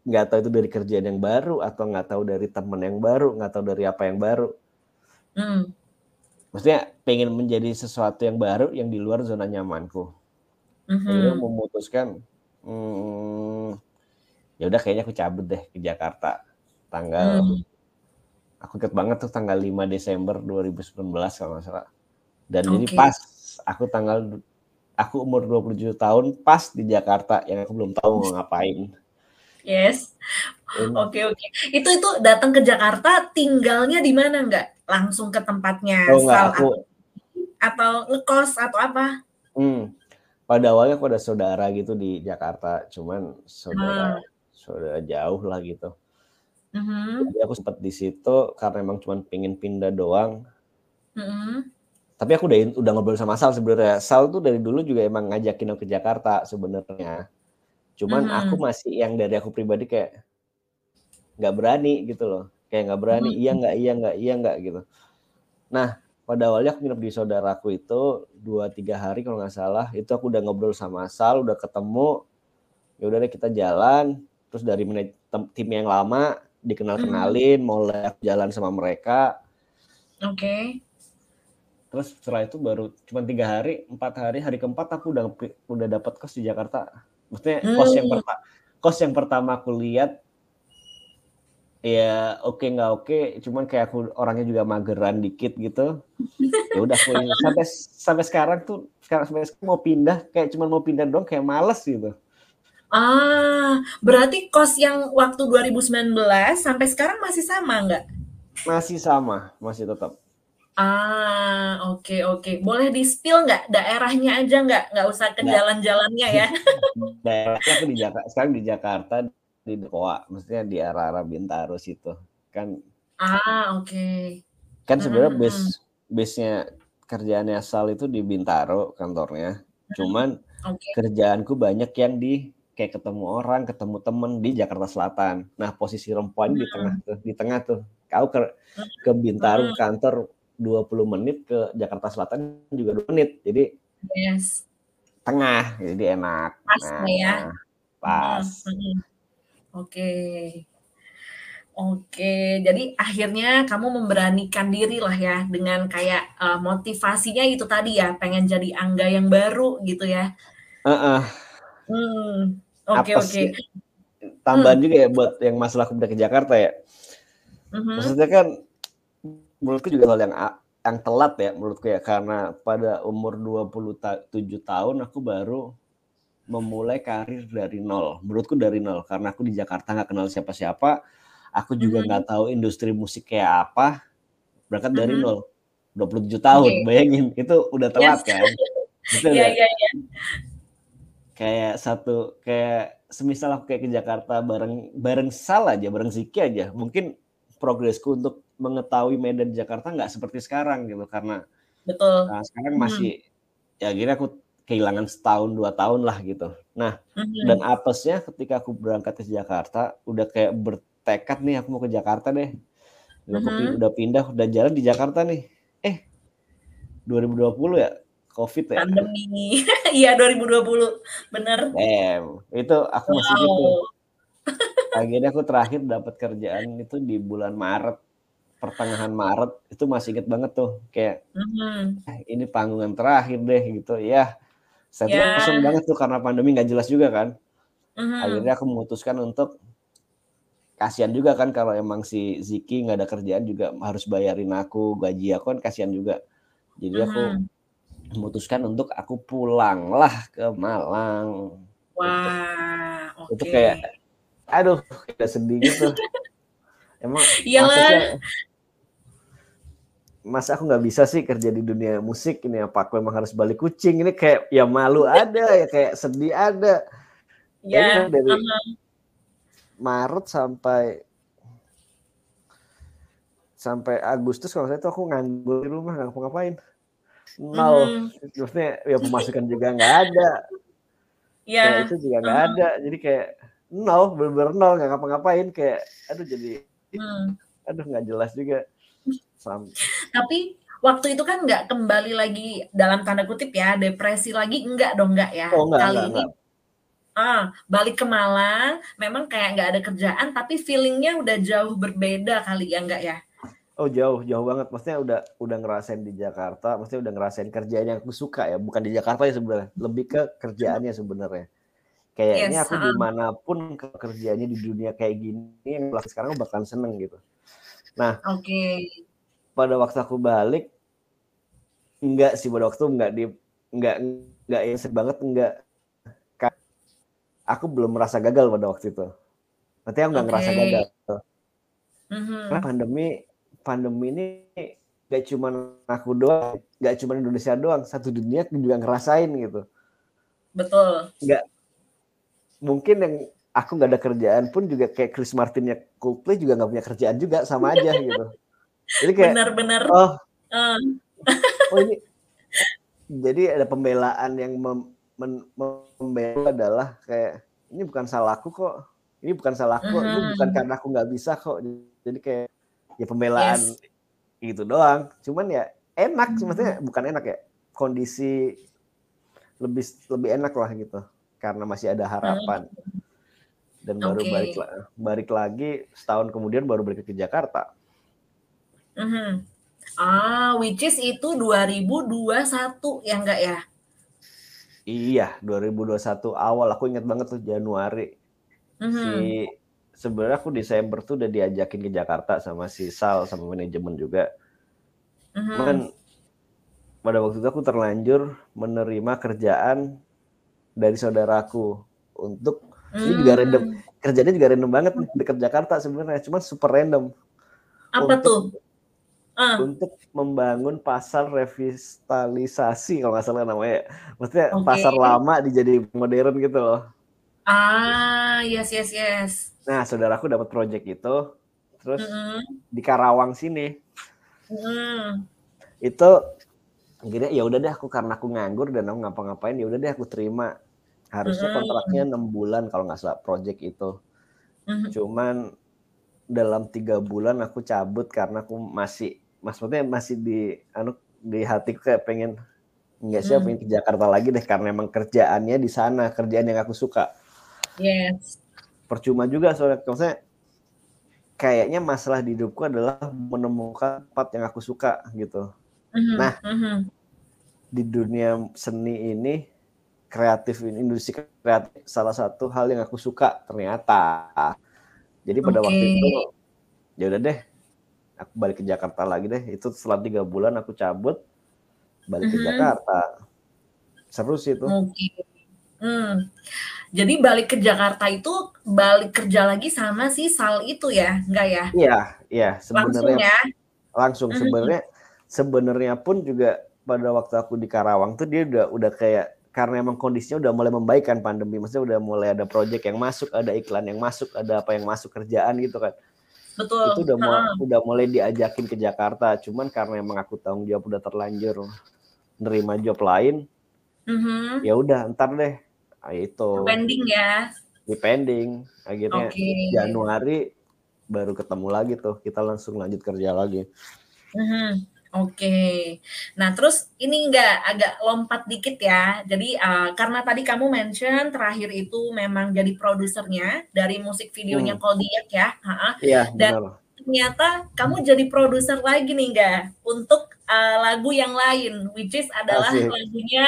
S2: nggak tahu itu dari kerjaan yang baru atau nggak tahu dari teman yang baru, nggak tahu dari apa yang baru. Mm. Maksudnya pengen menjadi sesuatu yang baru yang di luar zona nyamanku mm-hmm. memutuskan hmm, ya udah kayaknya aku cabut deh ke Jakarta tanggal mm. aku inget banget tuh tanggal 5 Desember 2019 kalau nggak salah dan okay. jadi pas aku tanggal aku umur 27 tahun pas di Jakarta yang aku belum tahu mau ngapain
S1: yes oke oke okay, okay. itu itu datang ke Jakarta tinggalnya di mana nggak langsung ke tempatnya oh, enggak, aku, atau ngekos atau apa
S2: hmm, pada awalnya aku ada saudara gitu di Jakarta, cuman saudara hmm. saudara jauh lah gitu. hmm Jadi aku sempat di situ karena emang cuman pengen pindah doang. hmm Tapi aku udah udah ngobrol sama Sal sebenarnya. Sal tuh dari dulu juga emang ngajakin aku ke Jakarta sebenarnya. Cuman hmm aku masih yang dari aku pribadi kayak nggak berani gitu loh. Kayak nggak berani, hmm iya nggak, iya nggak, iya nggak gitu. Nah, pada awalnya aku nginep di saudaraku itu dua tiga hari kalau nggak salah itu aku udah ngobrol sama Sal udah ketemu ya udah deh kita jalan terus dari tim yang lama dikenal kenalin hmm. mulai jalan sama mereka
S1: oke okay.
S2: terus setelah itu baru cuma tiga hari empat hari hari keempat aku udah udah dapat kos di Jakarta maksudnya kos yang pertama kos yang pertama aku lihat ya oke okay, nggak oke okay, cuman kayak aku orangnya juga mageran dikit gitu. Ya udah aku sampai sampai sekarang tuh sekarang sampai sekarang mau pindah kayak cuman mau pindah dong kayak males gitu.
S1: Ah berarti kos yang waktu 2019 sampai sekarang masih sama nggak?
S2: Masih sama masih tetap
S1: Ah, oke okay, oke. Okay. Boleh di spill nggak daerahnya aja nggak? Nggak usah ke jalan-jalannya ya.
S2: Daerahnya aku di Jakarta, sekarang di Jakarta di Dekoa, maksudnya di arah-arah Bintaro situ. Kan
S1: Ah, oke. Okay.
S2: Kan sebenarnya hmm. base base-nya kerjaannya Sal itu di Bintaro kantornya. Cuman okay. kerjaanku banyak yang di kayak ketemu orang, ketemu temen di Jakarta Selatan. Nah, posisi rempuan hmm. di tengah tuh, di tengah tuh. Kau ke ke Bintaro hmm. kantor 20 menit ke Jakarta Selatan juga 2 menit. Jadi yes. tengah, jadi enak.
S1: Pas nah, ya.
S2: Pas.
S1: Hmm, hmm. Oke. Okay. Oke, jadi akhirnya kamu memberanikan diri lah ya dengan kayak uh, motivasinya itu tadi ya, pengen jadi angga yang baru gitu ya.
S2: Uh -uh.
S1: Hmm, oke oke. Okay.
S2: Tambahan hmm. juga ya buat yang masalah aku ke Jakarta ya. Uh -huh. Maksudnya kan menurutku juga hal yang yang telat ya menurutku ya karena pada umur 27 tahun aku baru memulai karir dari nol. Menurutku dari nol karena aku di Jakarta nggak kenal siapa-siapa. Aku juga nggak mm -hmm. tahu industri musik kayak apa. Berangkat dari mm -hmm. nol. 27 tahun, okay. bayangin itu udah telat yes. kan. Itu
S1: yeah, yeah, yeah.
S2: Kayak satu kayak semisal aku kayak ke Jakarta bareng bareng Sal aja, bareng Ziki aja. Mungkin progresku untuk mengetahui Medan Jakarta nggak seperti sekarang gitu karena
S1: betul.
S2: nah, sekarang masih hmm. ya gini aku kehilangan setahun dua tahun lah gitu. Nah hmm. dan apesnya ketika aku berangkat ke Jakarta udah kayak bertekad nih aku mau ke Jakarta deh. Udah, hmm. udah pindah udah jalan di Jakarta nih. Eh 2020 ya COVID ya?
S1: Pandemi. Iya 2020 bener.
S2: Damn, itu aku masih wow. gitu akhirnya aku terakhir dapat kerjaan itu di bulan Maret pertengahan Maret itu masih inget banget tuh kayak mm-hmm. ini panggungan terakhir deh gitu ya saya yeah. langsung banget tuh karena pandemi nggak jelas juga kan mm-hmm. akhirnya aku memutuskan untuk kasihan juga kan kalau emang si Ziki nggak ada kerjaan juga harus bayarin aku gaji aku kan kasihan juga jadi mm-hmm. aku memutuskan untuk aku pulang lah ke Malang
S1: wah wow,
S2: itu, okay. itu kayak aduh udah sedih gitu emang
S1: Iyalah
S2: masa aku nggak bisa sih kerja di dunia musik ini apa aku emang harus balik kucing ini kayak ya malu ada ya kayak sedih ada
S1: ya dari
S2: uh-huh. Maret sampai sampai Agustus kalau saya tuh aku nganggur di rumah nggak ngapain nol hmm. maksudnya ya pemasukan juga nggak ada
S1: ya
S2: yeah. itu juga nggak uh-huh. ada jadi kayak nol bener-bener nol nggak ngapa-ngapain kayak aduh jadi hmm. aduh nggak jelas juga
S1: Sam. Tapi waktu itu kan nggak kembali lagi dalam tanda kutip ya depresi lagi enggak dong enggak ya?
S2: Oh, enggak,
S1: kali
S2: enggak,
S1: ini
S2: enggak.
S1: ah balik ke Malang memang kayak nggak ada kerjaan tapi feelingnya udah jauh berbeda kali ya enggak ya?
S2: Oh jauh jauh banget. Maksudnya udah udah ngerasain di Jakarta maksudnya udah ngerasain kerjaan yang aku suka ya. Bukan di Jakarta ya sebenarnya lebih ke kerjaannya sebenarnya. Kayaknya yes, aku di mana pun kerjanya di dunia kayak gini yang sekarang bakalan seneng gitu. Nah
S1: oke. okay
S2: pada waktu aku balik enggak sih pada waktu enggak di enggak enggak insek banget enggak. Aku belum merasa gagal pada waktu itu. Nanti aku nggak okay. ngerasa gagal.
S1: Mm-hmm.
S2: karena pandemi pandemi ini gak cuma aku doang gak cuma Indonesia doang satu dunia juga ngerasain gitu.
S1: Betul.
S2: Nggak mungkin yang aku nggak ada kerjaan pun juga kayak Chris Martinnya Coldplay juga nggak punya kerjaan juga sama aja gitu
S1: jadi kayak benar-benar
S2: oh, uh. oh ini jadi ada pembelaan yang mem, mem, membela adalah kayak ini bukan salahku kok ini bukan salahku uh -huh. ini bukan karena aku nggak bisa kok jadi kayak ya pembelaan yes. gitu doang cuman ya enak -huh. maksudnya bukan enak ya kondisi lebih lebih enak lah gitu karena masih ada harapan uh -huh. dan baru okay. balik balik lagi setahun kemudian baru balik ke Jakarta
S1: Mm-hmm. Ah, which is itu 2021 ya enggak ya?
S2: Iya, 2021 awal aku ingat banget tuh Januari. -hmm. Si sebenarnya aku Desember tuh udah diajakin ke Jakarta sama si Sal sama manajemen juga. -hmm. Cuman pada waktu itu aku terlanjur menerima kerjaan dari saudaraku untuk mm. ini juga random kerjanya juga random banget nih dekat Jakarta sebenarnya cuma super random
S1: apa untuk, tuh
S2: uh. untuk membangun pasar revitalisasi kalau nggak salah namanya maksudnya okay. pasar lama dijadi modern gitu loh
S1: ah yes yes yes
S2: nah saudaraku dapat project itu terus mm -hmm. di Karawang sini mm. itu akhirnya ya udah deh aku karena aku nganggur dan aku ngapa-ngapain ya udah deh aku terima harusnya kontraknya enam bulan kalau nggak salah project itu cuman dalam tiga bulan aku cabut karena aku masih maksudnya masih di anu di hatiku kayak pengen nggak sih pengen ke Jakarta lagi deh karena emang kerjaannya di sana kerjaan yang aku suka
S1: yes
S2: percuma juga soalnya maksudnya kayaknya masalah di hidupku adalah menemukan tempat yang aku suka gitu mm-hmm. nah mm-hmm. di dunia seni ini kreatif industri kreatif salah satu hal yang aku suka ternyata. Jadi pada okay. waktu itu ya udah deh, aku balik ke Jakarta lagi deh. Itu setelah tiga bulan aku cabut balik -huh. ke mm-hmm. Jakarta. Seru sih itu.
S1: Okay. Hmm. Jadi balik ke Jakarta itu balik kerja lagi sama si Sal itu ya, enggak ya?
S2: Iya, iya. Sebenarnya langsung ya. Langsung mm-hmm. sebenarnya sebenarnya pun juga pada waktu aku di Karawang tuh dia udah udah kayak karena emang kondisinya udah mulai membaik kan pandemi, maksudnya udah mulai ada project yang masuk, ada iklan yang masuk, ada apa yang masuk kerjaan gitu kan.
S1: Betul.
S2: Itu udah mulai, udah mulai diajakin ke Jakarta, cuman karena emang aku tanggung jawab udah terlanjur nerima job lain, mm-hmm. ya udah ntar deh, nah, itu.
S1: Pending ya.
S2: Di pending, akhirnya okay. Januari baru ketemu lagi tuh, kita langsung lanjut kerja lagi.
S1: Mm-hmm. Oke. Nah, terus ini enggak agak lompat dikit ya. Jadi uh, karena tadi kamu mention terakhir itu memang jadi produsernya dari musik videonya hmm. Koldiak ya.
S2: Iya,
S1: Dan benar. ternyata kamu jadi produser lagi nih enggak untuk uh, lagu yang lain which is adalah Asik. lagunya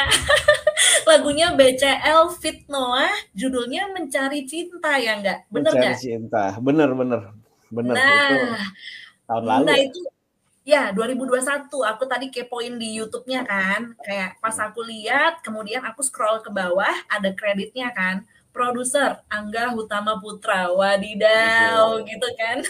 S1: lagunya BCL Fit Noah judulnya Mencari Cinta ya enggak? Bener
S2: Mencari enggak? Cinta. Bener bener. Bener
S1: nah, itu tahun lalu. Nah, itu Ya, 2021 aku tadi kepoin di YouTube-nya kan. Kayak pas aku lihat, kemudian aku scroll ke bawah, ada kreditnya kan. Produser Angga Hutama Putra. Wadidaw, gitu kan.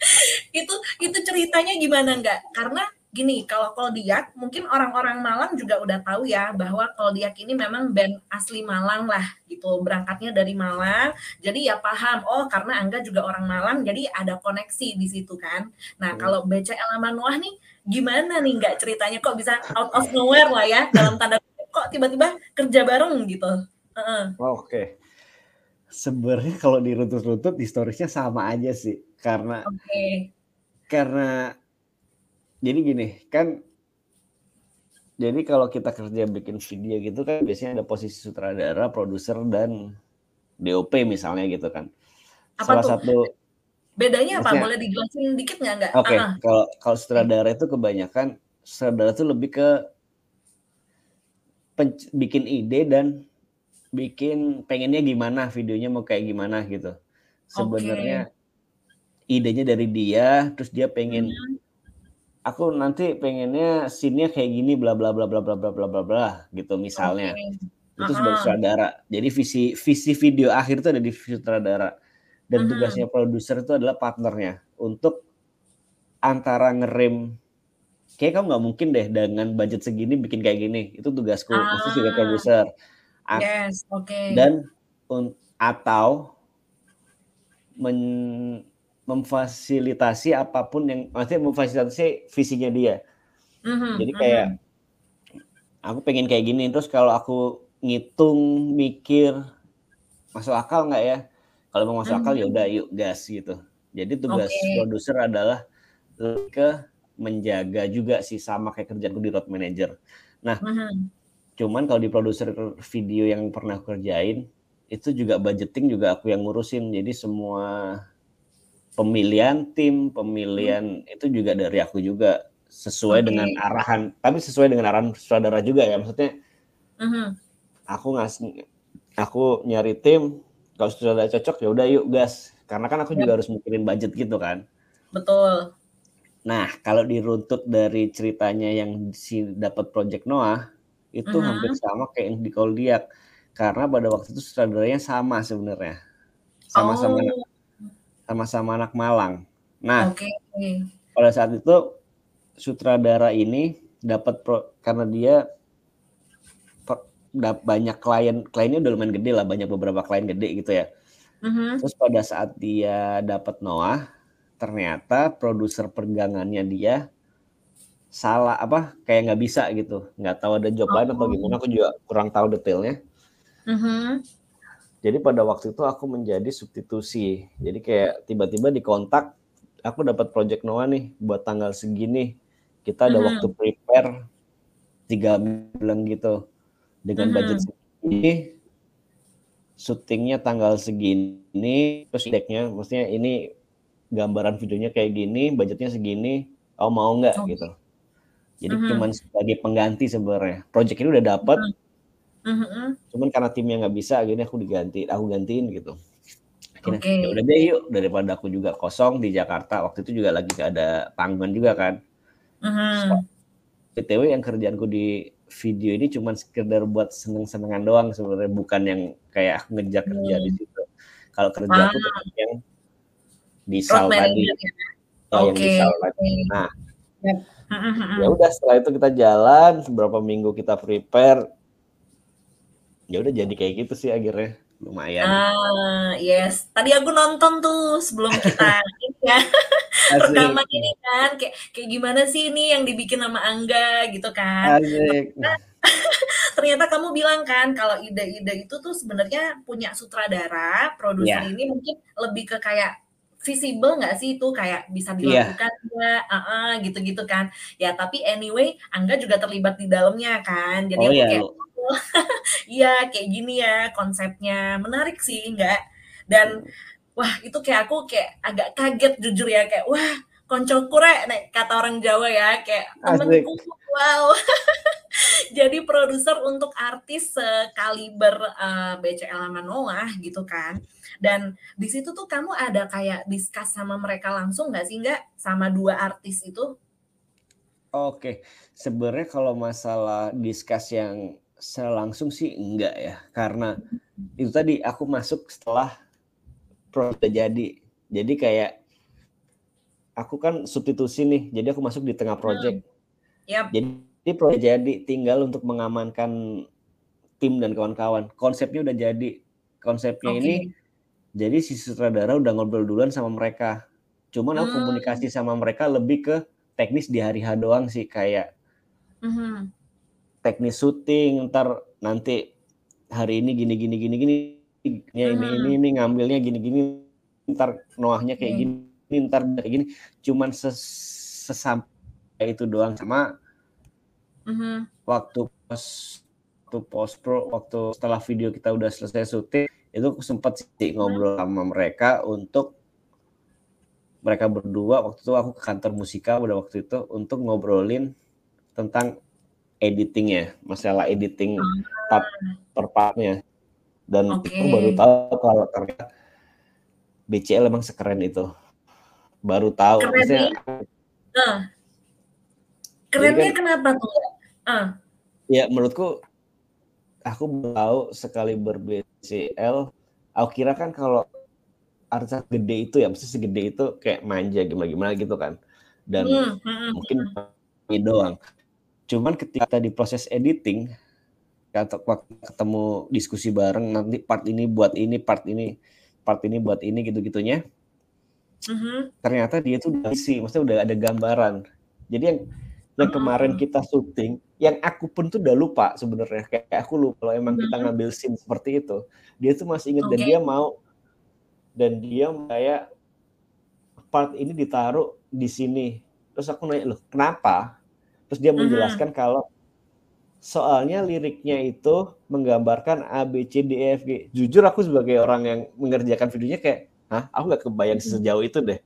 S1: itu itu ceritanya gimana enggak? Karena gini, kalau Koldiak mungkin orang-orang Malang juga udah tahu ya bahwa Koldiak ini memang band asli Malang lah gitu. Berangkatnya dari Malang. Jadi ya paham, oh karena Angga juga orang Malang jadi ada koneksi di situ kan. Nah, hmm. kalau BCL Manuah nih gimana nih nggak ceritanya kok bisa out of nowhere lah ya dalam tanda kok tiba-tiba kerja bareng gitu. Uh -uh.
S2: Oke. Okay. Sebenarnya kalau dirutut-rutut historisnya sama aja sih karena okay. karena jadi gini kan jadi kalau kita kerja bikin video gitu kan biasanya ada posisi sutradara, produser dan DOP misalnya gitu kan.
S1: Apa Salah tuh? satu bedanya apa? Boleh dijelasin dikit nggak nggak?
S2: Oke, okay. kalau kalau sutradara itu kebanyakan sutradara itu lebih ke bikin ide dan bikin pengennya gimana videonya mau kayak gimana gitu. Sebenarnya okay. idenya dari dia, terus dia pengen hmm aku nanti pengennya scene-nya kayak gini bla bla bla bla bla bla bla bla bla gitu misalnya. Okay. Itu sebagai sutradara. Jadi visi visi video akhir itu ada di sutradara. Dan -huh. tugasnya produser itu adalah partnernya untuk antara ngerem kayak kamu nggak mungkin deh dengan budget segini bikin kayak gini. Itu tugasku, uh, maksudnya juga ah. produser.
S1: Yes, oke. Okay.
S2: Dan atau men memfasilitasi apa pun yang maksudnya memfasilitasi visinya dia. Mm-hmm, Jadi kayak mm-hmm. aku pengen kayak gini terus kalau aku ngitung mikir masuk akal nggak ya? Kalau mau masuk mm-hmm. akal ya udah yuk gas gitu. Jadi tugas okay. produser adalah ke menjaga juga sih sama kayak kerjaanku di road manager. Nah, mm-hmm. cuman kalau di produser video yang pernah aku kerjain itu juga budgeting juga aku yang ngurusin. Jadi semua pemilihan tim, pemilihan hmm. itu juga dari aku juga sesuai okay. dengan arahan tapi sesuai dengan arahan sutradara juga ya maksudnya uh-huh. aku ngasih aku nyari tim kalau sutradara cocok ya udah yuk gas karena kan aku yep. juga harus mikirin budget gitu kan
S1: betul
S2: nah kalau diruntut dari ceritanya yang si dapat project Noah itu uh-huh. hampir sama kayak yang di Koldiak karena pada waktu itu sutradaranya sama sebenarnya sama-sama oh. Sama-sama anak Malang nah okay. pada saat itu sutradara ini dapat pro, karena dia banyak klien kliennya udah lumayan gede lah banyak beberapa klien gede gitu ya uh-huh. terus pada saat dia dapat Noah ternyata produser pergangannya dia salah apa kayak nggak bisa gitu nggak tahu ada job oh. lain atau gimana aku juga kurang tahu detailnya uh-huh. Jadi pada waktu itu aku menjadi substitusi jadi kayak tiba-tiba dikontak aku dapat project Noah nih buat tanggal segini kita ada mm -hmm. waktu prepare tiga bulan gitu dengan mm -hmm. budget segini syutingnya tanggal segini terus decknya maksudnya ini gambaran videonya kayak gini budgetnya segini oh mau nggak oh. gitu jadi mm -hmm. cuman sebagai pengganti sebenarnya project ini udah dapat mm -hmm. Cuman karena timnya nggak bisa gini aku diganti aku gantiin gitu Oke. Okay. Ya udah deh yuk daripada aku juga kosong di Jakarta waktu itu juga lagi gak ada panggung juga kan Uh-huh. BTW yang kerjaanku di video ini cuma sekedar buat seneng-senengan doang sebenarnya bukan yang kayak aku ngejar kerja hmm. di situ. Kalau kerja ah. aku tetap yang di sal tadi. Ya? Oh, okay. yang di sal tadi. Nah, yep. ya udah setelah itu kita jalan beberapa minggu kita prepare ya udah jadi kayak gitu sih akhirnya lumayan.
S1: Ah, yes. Tadi aku nonton tuh sebelum kita ini ya. Rekaman ini kan kayak kayak gimana sih ini yang dibikin sama Angga gitu kan. Asik. Ternyata, kamu bilang kan kalau ide-ide itu tuh sebenarnya punya sutradara, produser yeah. ini mungkin lebih ke kayak visible nggak sih itu kayak bisa iya. dilakukan yeah. uh -uh, gitu-gitu kan ya tapi anyway Angga juga terlibat di dalamnya kan jadi oh, aku yeah. kayak iya kayak gini ya konsepnya menarik sih enggak dan wah itu kayak aku kayak agak kaget jujur ya kayak wah konco kure nih kata orang Jawa ya kayak temenku wow. Jadi produser untuk artis sekaliber uh, BCL sama Noah gitu kan. Dan di situ tuh kamu ada kayak diskus sama mereka langsung nggak sih nggak sama dua artis itu?
S2: Oke, sebenarnya kalau masalah diskus yang secara langsung sih enggak ya. Karena itu tadi aku masuk setelah proyek jadi. Jadi kayak aku kan substitusi nih jadi aku masuk di tengah proyek hmm. yep. jadi proyek jadi tinggal untuk mengamankan tim dan kawan-kawan konsepnya udah jadi konsepnya okay. ini jadi si sutradara udah ngobrol duluan sama mereka cuman aku hmm. komunikasi sama mereka lebih ke teknis di hari H doang sih kayak hmm teknis syuting ntar nanti hari ini gini gini gini gini ya ini ini ini ngambilnya gini gini ntar noahnya kayak gini ntar kayak gini cuman ses sesampai itu doang sama uh-huh. waktu pos waktu post pro waktu setelah video kita udah selesai syuting itu aku sempat sih ngobrol sama mereka untuk mereka berdua waktu itu aku ke kantor musika pada waktu itu untuk ngobrolin tentang editingnya, masalah editing part per partnya. Dan okay. itu baru tahu kalau ternyata BCL emang sekeren itu. Baru tahu. Keren Maksudnya, uh.
S1: Kerennya kan, kenapa tuh?
S2: Uh. Ya menurutku aku tahu sekali ber-BCL, aku kira kan kalau artis gede itu ya, mesti segede itu kayak manja gimana-gimana gitu kan. Dan hmm, hmm, hmm mungkin hmm. ini doang. Cuman ketika di proses editing, waktu ketemu diskusi bareng nanti part ini buat ini, part ini, part ini buat ini gitu-gitunya. Uh-huh. Ternyata dia tuh udah isi, maksudnya udah ada gambaran. Jadi yang yang kemarin kita syuting, yang aku pun tuh udah lupa sebenarnya kayak aku lupa kalau emang kita ngambil scene seperti itu. Dia tuh masih inget okay. dan dia mau dan dia kayak part ini ditaruh di sini. Terus aku nanya, "Loh, kenapa?" Terus dia menjelaskan uh-huh. kalau soalnya liriknya itu menggambarkan A B C D E F G. Jujur aku sebagai orang yang mengerjakan videonya kayak, "Hah, aku nggak kebayang sejauh itu deh."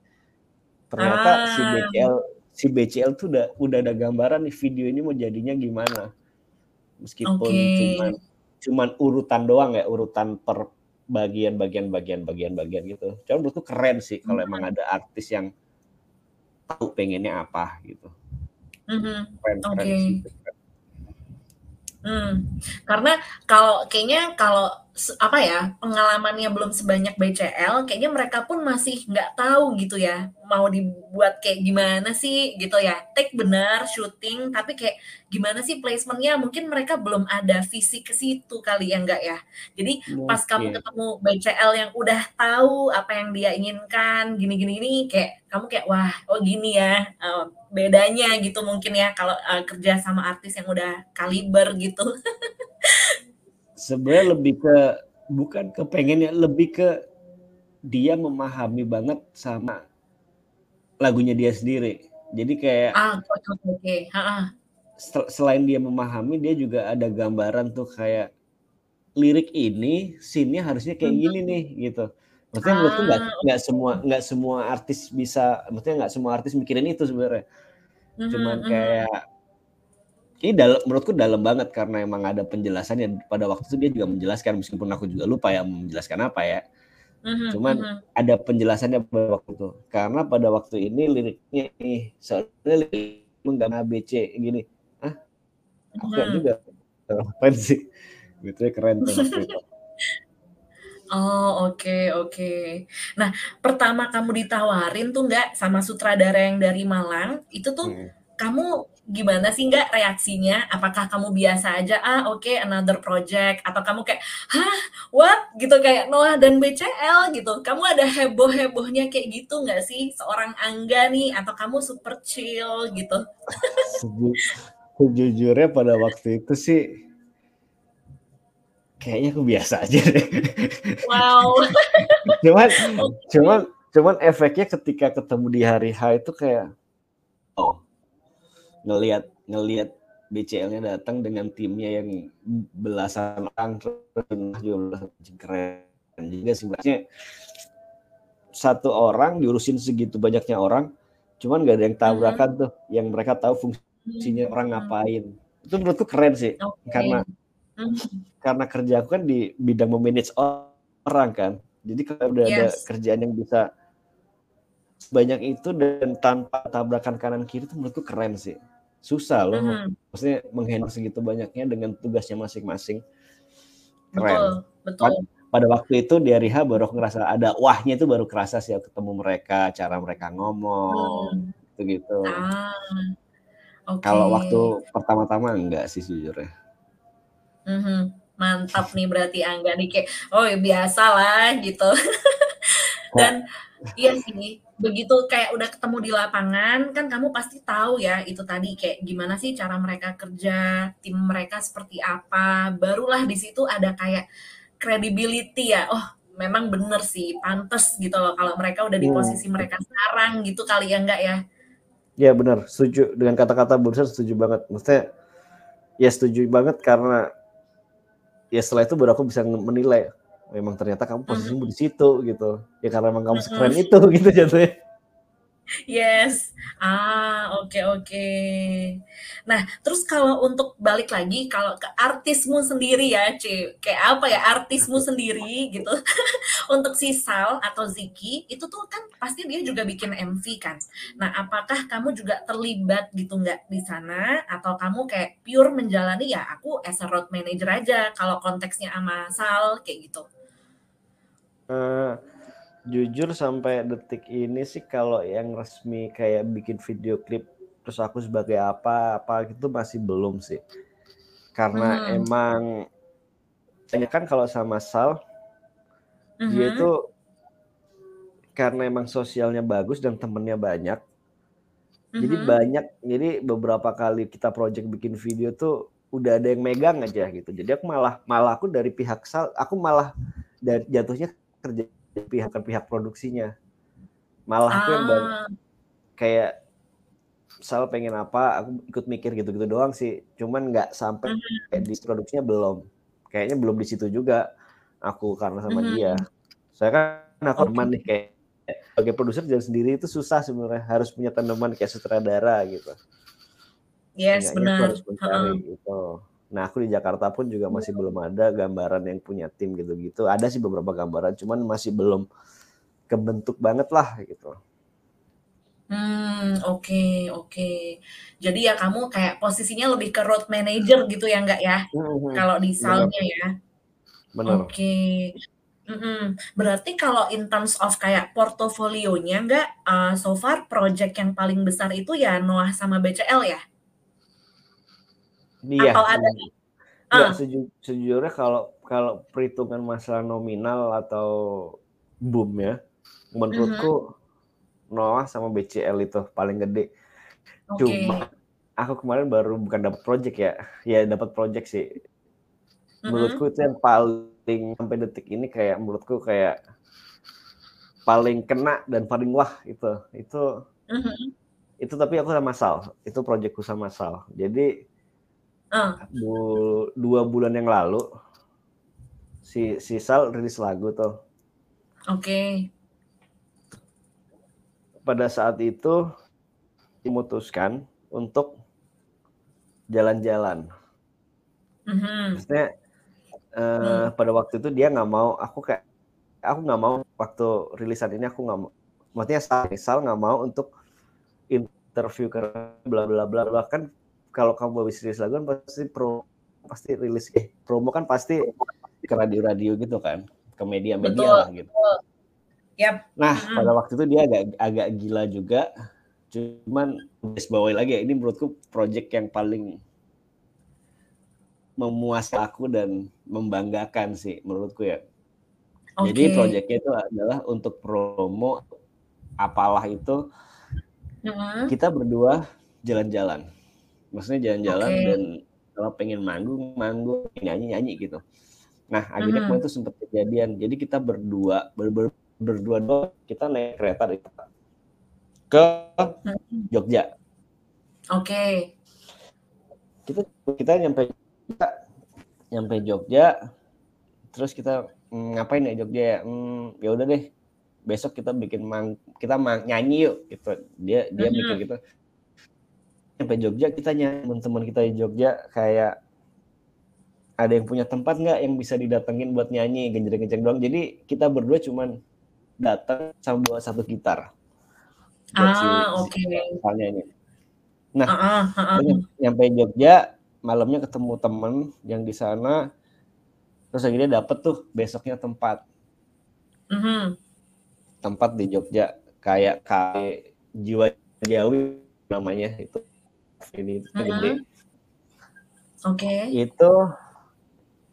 S2: Ternyata ah. si BCL si BCL tuh udah udah ada gambaran nih video ini mau jadinya gimana. Meskipun okay. cuman cuman urutan doang ya, urutan per bagian bagian bagian bagian bagian gitu. Cuman menurutku keren sih kalau hmm. emang ada artis yang tahu pengennya apa gitu.
S1: Mm-hmm. Keren, Oke. Okay. Hmm, karena kalau kayaknya kalau apa ya pengalamannya belum sebanyak BCL, kayaknya mereka pun masih nggak tahu gitu ya mau dibuat kayak gimana sih gitu ya. Take benar syuting, tapi kayak gimana sih placementnya? Mungkin mereka belum ada visi ke situ kali ya enggak ya. Jadi Mungkin. pas kamu ketemu BCL yang udah tahu apa yang dia inginkan, gini-gini ini kayak kamu kayak wah oh gini ya uh, bedanya gitu mungkin ya kalau uh, kerja sama artis yang udah kaliber gitu.
S2: sebenarnya lebih ke bukan kepengennya lebih ke dia memahami banget sama lagunya dia sendiri. Jadi kayak ah, oke okay. Selain dia memahami, dia juga ada gambaran tuh kayak lirik ini, scene harusnya kayak mm -hmm. gini nih gitu. Maksudnya ah, menurutku nggak nggak semua nggak semua artis bisa, maksudnya nggak semua artis mikirin itu sebenarnya. Mm -hmm, Cuman kayak ini dalam menurutku dalam banget karena emang ada penjelasannya. Pada waktu itu dia juga menjelaskan meskipun aku juga lupa ya menjelaskan apa ya. Mm-hmm, cuman mm-hmm. ada penjelasannya pada waktu itu. Karena pada waktu ini liriknya nih soalnya lirik menggama ABC gini. Ah aku mm-hmm. juga? Keren sih? Gitu ya keren tuh
S1: Oh oke okay, oke. Okay. Nah pertama kamu ditawarin tuh nggak sama sutradara yang dari Malang? Itu tuh hmm. kamu gimana sih nggak reaksinya? Apakah kamu biasa aja, ah oke okay, another project, atau kamu kayak, hah what gitu kayak Noah dan BCL gitu. Kamu ada heboh hebohnya kayak gitu nggak sih seorang Angga nih, atau kamu super chill gitu?
S2: Sejujurnya pada waktu itu sih kayaknya aku biasa aja deh. Wow. cuman, okay. cuman, cuman efeknya ketika ketemu di hari H itu kayak, oh ngelihat ngelihat BCL-nya datang dengan timnya yang belasan orang juga keren juga sebenarnya satu orang diurusin segitu banyaknya orang cuman gak ada yang tabrakan mm-hmm. tuh yang mereka tahu fungsinya mm-hmm. orang ngapain itu menurutku keren sih okay. karena mm-hmm. karena kerja aku kan di bidang memanage orang kan jadi kalau udah yes. ada kerjaan yang bisa banyak itu dan tanpa tabrakan kanan kiri itu menurutku keren sih susah loh hmm. maksudnya menghandle segitu banyaknya dengan tugasnya masing-masing keren betul, betul. pada waktu itu di hari H baru ngerasa ada wahnya itu baru kerasa sih ketemu mereka cara mereka ngomong hmm. gitu ah, okay. kalau waktu pertama-tama enggak sih jujur ya
S1: mm-hmm. mantap nih berarti Angga nih kayak oh ya biasa lah gitu dan iya sih begitu kayak udah ketemu di lapangan kan kamu pasti tahu ya itu tadi kayak gimana sih cara mereka kerja tim mereka seperti apa. Barulah di situ ada kayak credibility ya. Oh memang bener sih pantas gitu loh kalau mereka udah di hmm. posisi hmm. mereka sekarang gitu kali ya enggak ya?
S2: Ya benar setuju. Dengan kata-kata Bursa setuju banget. Maksudnya ya setuju banget karena ya setelah itu baru aku bisa menilai memang ternyata kamu posisimu di situ gitu ya karena memang kamu sekeren itu gitu jatuhnya
S1: Yes, ah oke okay, oke. Okay. Nah terus kalau untuk balik lagi kalau ke artismu sendiri ya, C, kayak apa ya artismu sendiri gitu. untuk si Sal atau Ziki itu tuh kan pasti dia juga bikin MV kan. Nah apakah kamu juga terlibat gitu nggak di sana atau kamu kayak pure menjalani ya aku as a road manager aja kalau konteksnya sama Sal kayak gitu?
S2: Uh, jujur sampai detik ini sih kalau yang resmi kayak bikin video klip terus aku sebagai apa apa gitu masih belum sih karena hmm. emang ya kan kalau sama Sal uh-huh. dia itu karena emang sosialnya bagus dan temennya banyak uh-huh. jadi banyak jadi beberapa kali kita project bikin video tuh udah ada yang megang aja gitu jadi aku malah malah aku dari pihak Sal aku malah dari jatuhnya kerja pihak pihak produksinya malah ah. aku yang baru ah. kayak Sal pengen apa aku ikut mikir gitu-gitu doang sih cuman nggak sampai mm-hmm. kayak di produksinya belum kayaknya belum di situ juga aku karena sama mm-hmm. dia saya kan aku okay. nih kayak sebagai produser jalan sendiri itu susah sebenarnya harus punya teman kayak sutradara gitu.
S1: Yes, benar.
S2: Harus mencari uh gitu. Nah, aku di Jakarta pun juga masih belum ada gambaran yang punya tim gitu-gitu. Ada sih beberapa gambaran, cuman masih belum kebentuk banget lah gitu.
S1: Hmm, oke, okay, oke. Okay. Jadi ya kamu kayak posisinya lebih ke road manager gitu ya enggak ya? Mm-hmm. Kalau di salnya ya.
S2: Benar.
S1: Oke. Okay. Mm-mm. Berarti kalau in terms of kayak portofolionya enggak uh, so far project yang paling besar itu ya Noah sama BCL ya?
S2: Iya. Atau ada? Ya, uh. seju, sejujurnya kalau kalau perhitungan masalah nominal atau boom ya, menurutku mm-hmm. Noah sama BCL itu paling gede. Okay. Cuma aku kemarin baru bukan dapat project ya, ya dapat project sih. Mm-hmm. Menurutku itu yang paling sampai detik ini kayak menurutku kayak paling kena dan paling wah itu itu mm-hmm. itu tapi aku sama Sal itu projectku sama Sal jadi Uh. dua bulan yang lalu si si Sal rilis lagu tuh.
S1: Oke. Okay.
S2: Pada saat itu dimutuskan untuk jalan-jalan. Mm-hmm. Maksudnya uh, mm. pada waktu itu dia nggak mau, aku kayak aku nggak mau waktu rilisan ini aku nggak mau, maksudnya Sal, Sal nggak mau untuk interview ke bla bla bla bla kan kalau kamu habis rilis lagu kan pasti pro pasti rilis eh promo kan pasti ke radio-radio gitu kan ke media-media lah gitu.
S1: Yep.
S2: Nah mm pada waktu itu dia agak agak gila juga, cuman bawain lagi ya ini menurutku project yang paling memuaskan aku dan membanggakan sih menurutku ya. Okay. Jadi proyeknya itu adalah untuk promo apalah itu mm -hmm. kita berdua jalan-jalan maksudnya jalan-jalan okay. dan kalau pengen manggung manggung nyanyi nyanyi gitu nah akhirnya mm -hmm. itu sempat kejadian jadi kita berdua ber, ber, berdua doang kita naik kereta ke Jogja
S1: oke okay.
S2: kita kita nyampe kita nyampe Jogja terus kita mm, ngapain ya Jogja ya hmm, ya udah deh besok kita bikin mang kita mang nyanyi yuk gitu dia dia mm -hmm. mikir gitu sampai Jogja kita teman-teman kita di Jogja kayak ada yang punya tempat nggak yang bisa didatengin buat nyanyi genjreng-genjreng doang jadi kita berdua cuman datang sama bawa satu gitar
S1: ah si, oke okay.
S2: nyanyi nah uh, uh, uh. nyampe Jogja malamnya ketemu temen yang di sana terus akhirnya dapet tuh besoknya tempat uh -huh. tempat di Jogja kayak kayak jiwa Jawi namanya itu ini uh -huh. Oke. Okay. Itu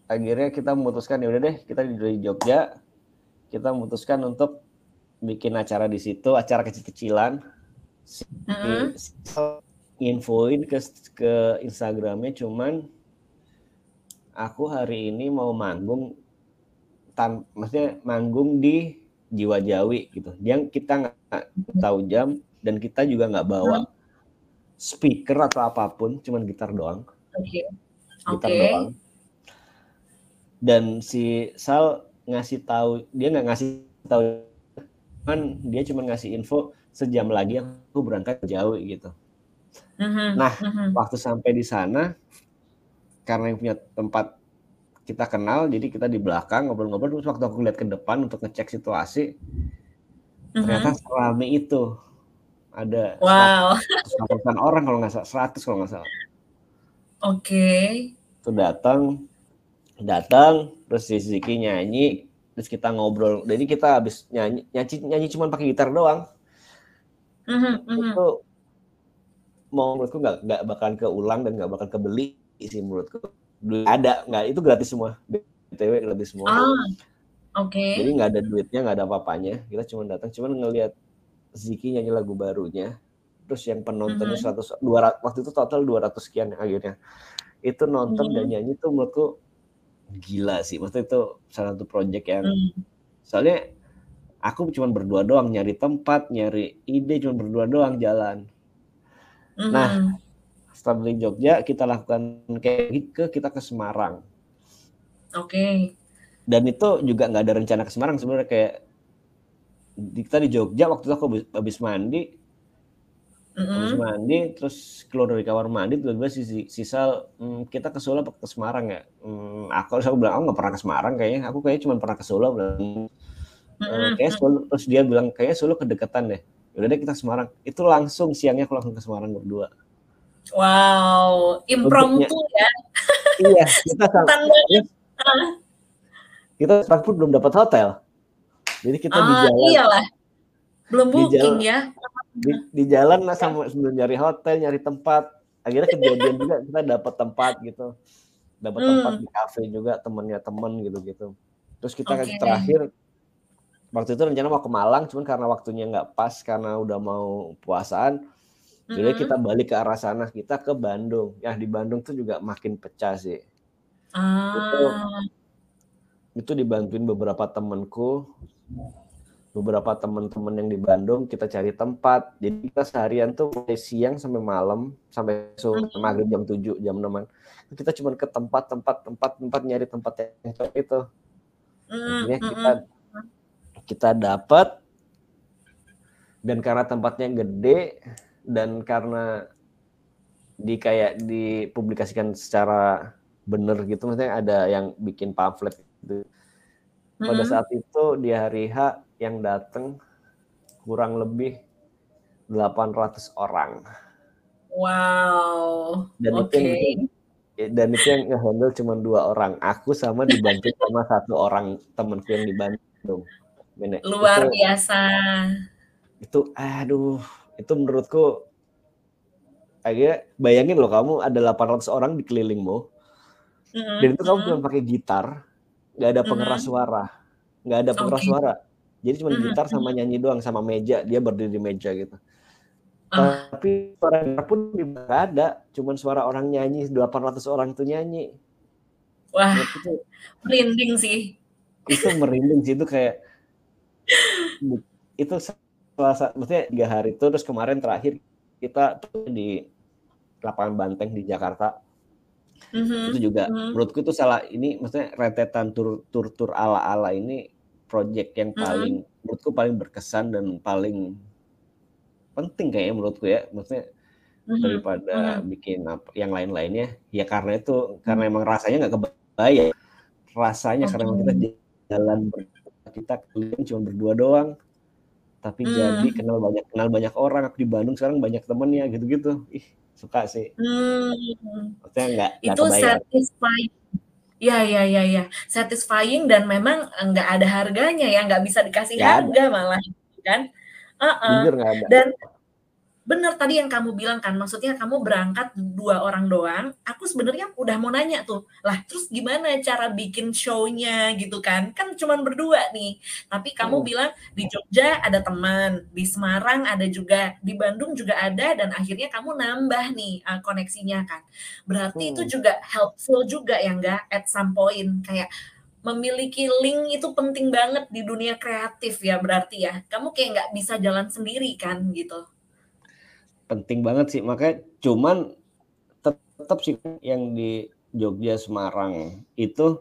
S2: akhirnya kita memutuskan ya udah deh kita di Jogja kita memutuskan untuk bikin acara di situ acara kecil-kecilan uh -huh. infoin ke ke Instagramnya cuman aku hari ini mau manggung tan maksudnya manggung di Jiwa Jawi gitu dia kita nggak tahu jam dan kita juga nggak bawa speaker atau apa pun, cuman gitar doang.
S1: Oke. Okay.
S2: Gitar okay. doang. Dan si Sal ngasih tahu, dia nggak ngasih tahu, kan dia cuma ngasih info sejam lagi aku berangkat jauh gitu. Uh-huh. Nah, uh-huh. waktu sampai di sana, karena yang punya tempat kita kenal, jadi kita di belakang ngobrol-ngobrol. Terus waktu aku lihat ke depan untuk ngecek situasi, uh-huh. ternyata selama itu ada
S1: wow.
S2: 100 orang kalau nggak salah 100 kalau nggak salah
S1: oke okay.
S2: itu datang datang terus si Ziki nyanyi terus kita ngobrol jadi kita habis nyanyi nyanyi nyanyi cuma pakai gitar doang mm -hmm. itu mau menurutku nggak nggak bakalan keulang dan nggak bakal kebeli sih menurutku ada nggak itu gratis semua btw gratis semua ah,
S1: oke okay.
S2: jadi nggak ada duitnya nggak ada apa-apanya kita cuma datang cuma ngelihat Ziki nyanyi lagu barunya terus yang penontonnya mm -hmm. 100 200 waktu itu total 200 sekian akhirnya itu nonton mm -hmm. dan nyanyi tuh menurutku gila sih maksudnya itu salah satu project yang mm. soalnya aku cuma berdua doang nyari tempat nyari ide cuma berdua doang jalan mm -hmm. nah setelah dari Jogja kita lakukan kayak ke kita ke Semarang
S1: oke okay.
S2: dan itu juga nggak ada rencana ke Semarang sebenarnya kayak kita di Jogja waktu itu aku habis mandi. Mm-hmm. habis mandi terus keluar dari kamar mandi tiba-tiba sisa, sisa hmm, kita ke Solo ke Semarang ya? Hmm, aku aku bilang aku nggak pernah ke Semarang kayaknya. Aku kayaknya cuma pernah ke Solo bilang mm-hmm. kayak Solo terus dia bilang kayaknya Solo kedekatan deh. Udah deh kita Semarang. Itu langsung siangnya aku langsung ke Semarang berdua.
S1: Wow impromptu ya?
S2: Iya kita sama, kita Frankfurt belum dapat hotel. Jadi kita ah, di jalan.
S1: Iyalah. Belum booking di jalan, ya.
S2: Di, di jalan lah sama sebelum nyari hotel, nyari tempat. Akhirnya kejadian juga kita dapat tempat gitu. Dapat hmm. tempat di kafe juga temennya temen gitu-gitu. Terus kita okay. terakhir waktu itu rencana mau ke Malang, cuman karena waktunya nggak pas karena udah mau puasaan. Jadi mm -hmm. kita balik ke arah sana, kita ke Bandung. Ya di Bandung tuh juga makin pecah sih. Ah. Itu itu dibantuin beberapa temenku beberapa teman-teman yang di Bandung kita cari tempat. Jadi kita seharian tuh mulai siang sampai malam sampai sore maghrib jam 7 jam 6 kita cuma ke tempat-tempat tempat-tempat nyari tempat yang cocok itu. Akhirnya kita kita dapat dan karena tempatnya gede dan karena di kayak dipublikasikan secara bener gitu maksudnya ada yang bikin pamflet gitu. Pada hmm. saat itu di hari H yang datang kurang lebih 800 orang.
S1: Wow.
S2: Dan okay. itu yang, dan itu yang ngehandle cuma dua orang. Aku sama dibantu sama satu orang temanku yang di Bandung.
S1: Luar itu, biasa.
S2: Itu aduh, itu menurutku akhirnya bayangin loh kamu ada 800 orang di kelilingmu. Mm -hmm. Dan itu kamu cuma pakai gitar, nggak ada pengeras mm -hmm. suara. Nggak ada pengeras okay. suara. Jadi cuma mm -hmm. gitar sama nyanyi doang sama meja. Dia berdiri di meja gitu. Uh. tapi suara pun nggak ada. Cuma suara orang nyanyi 800 orang itu nyanyi.
S1: Wah itu, merinding sih.
S2: itu merinding sih. Itu kayak itu selasa maksudnya tiga hari. Itu terus kemarin terakhir kita di lapangan Banteng di Jakarta Mm-hmm. Itu juga mm-hmm. menurutku itu salah ini maksudnya rentetan tur tur tur ala ala ini project yang mm-hmm. paling mm-hmm. menurutku paling berkesan dan paling penting kayaknya menurutku ya maksudnya mm-hmm. daripada mm-hmm. bikin apa yang lain-lainnya ya karena itu mm-hmm. karena emang rasanya nggak kebayang rasanya okay. karena kita jalan kita kalian cuma berdua doang tapi mm. jadi kenal banyak kenal banyak orang aku di Bandung sekarang banyak temennya gitu-gitu ih suka sih. Hmm.
S1: Maksudnya enggak, itu satisfying. Ya, ya, ya, ya. Satisfying dan memang enggak ada harganya ya, enggak bisa dikasih gak harga ada. malah, kan? Uh -uh. Jujur ada. Dan benar tadi yang kamu bilang kan, maksudnya kamu berangkat dua orang doang. Aku sebenarnya udah mau nanya tuh, lah terus gimana cara bikin show-nya gitu kan? Kan cuma berdua nih. Tapi kamu hmm. bilang di Jogja ada teman, di Semarang ada juga, di Bandung juga ada, dan akhirnya kamu nambah nih uh, koneksinya kan. Berarti hmm. itu juga helpful juga ya enggak? At some point kayak memiliki link itu penting banget di dunia kreatif ya berarti ya. Kamu kayak nggak bisa jalan sendiri kan gitu
S2: penting banget sih makanya cuman tetap sih yang di Jogja Semarang itu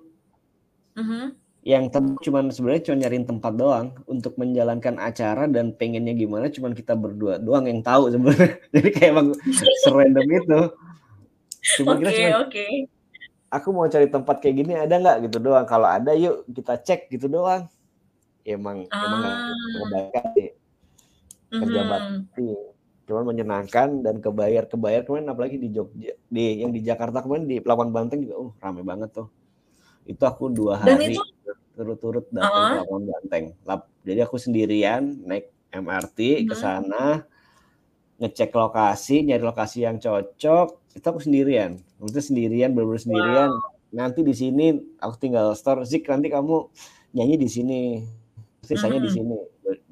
S2: uh-huh. yang tetap cuman sebenarnya cuma nyariin tempat doang untuk menjalankan acara dan pengennya gimana cuman kita berdua doang yang tahu sebenarnya jadi kayak emang serandom itu cuma okay, kita cuma okay. aku mau cari tempat kayak gini ada nggak gitu doang kalau ada yuk kita cek gitu doang ya, emang ah. emang nggak sih kerja mm-hmm. bakti cuman menyenangkan dan kebayar kebayar kemarin apalagi di Jogja di yang di Jakarta kemarin di Pelabuhan Banteng juga uh rame banget tuh. Itu aku dua hari turut-turut datang uh -huh. ke Pelabuhan Banteng. Jadi aku sendirian naik MRT ke sana ngecek lokasi nyari lokasi yang cocok itu aku sendirian. Maksudnya sendirian berburu sendirian. Wow. nanti di sini aku tinggal store Zik nanti kamu nyanyi di sini. Sisanya uh -huh. di sini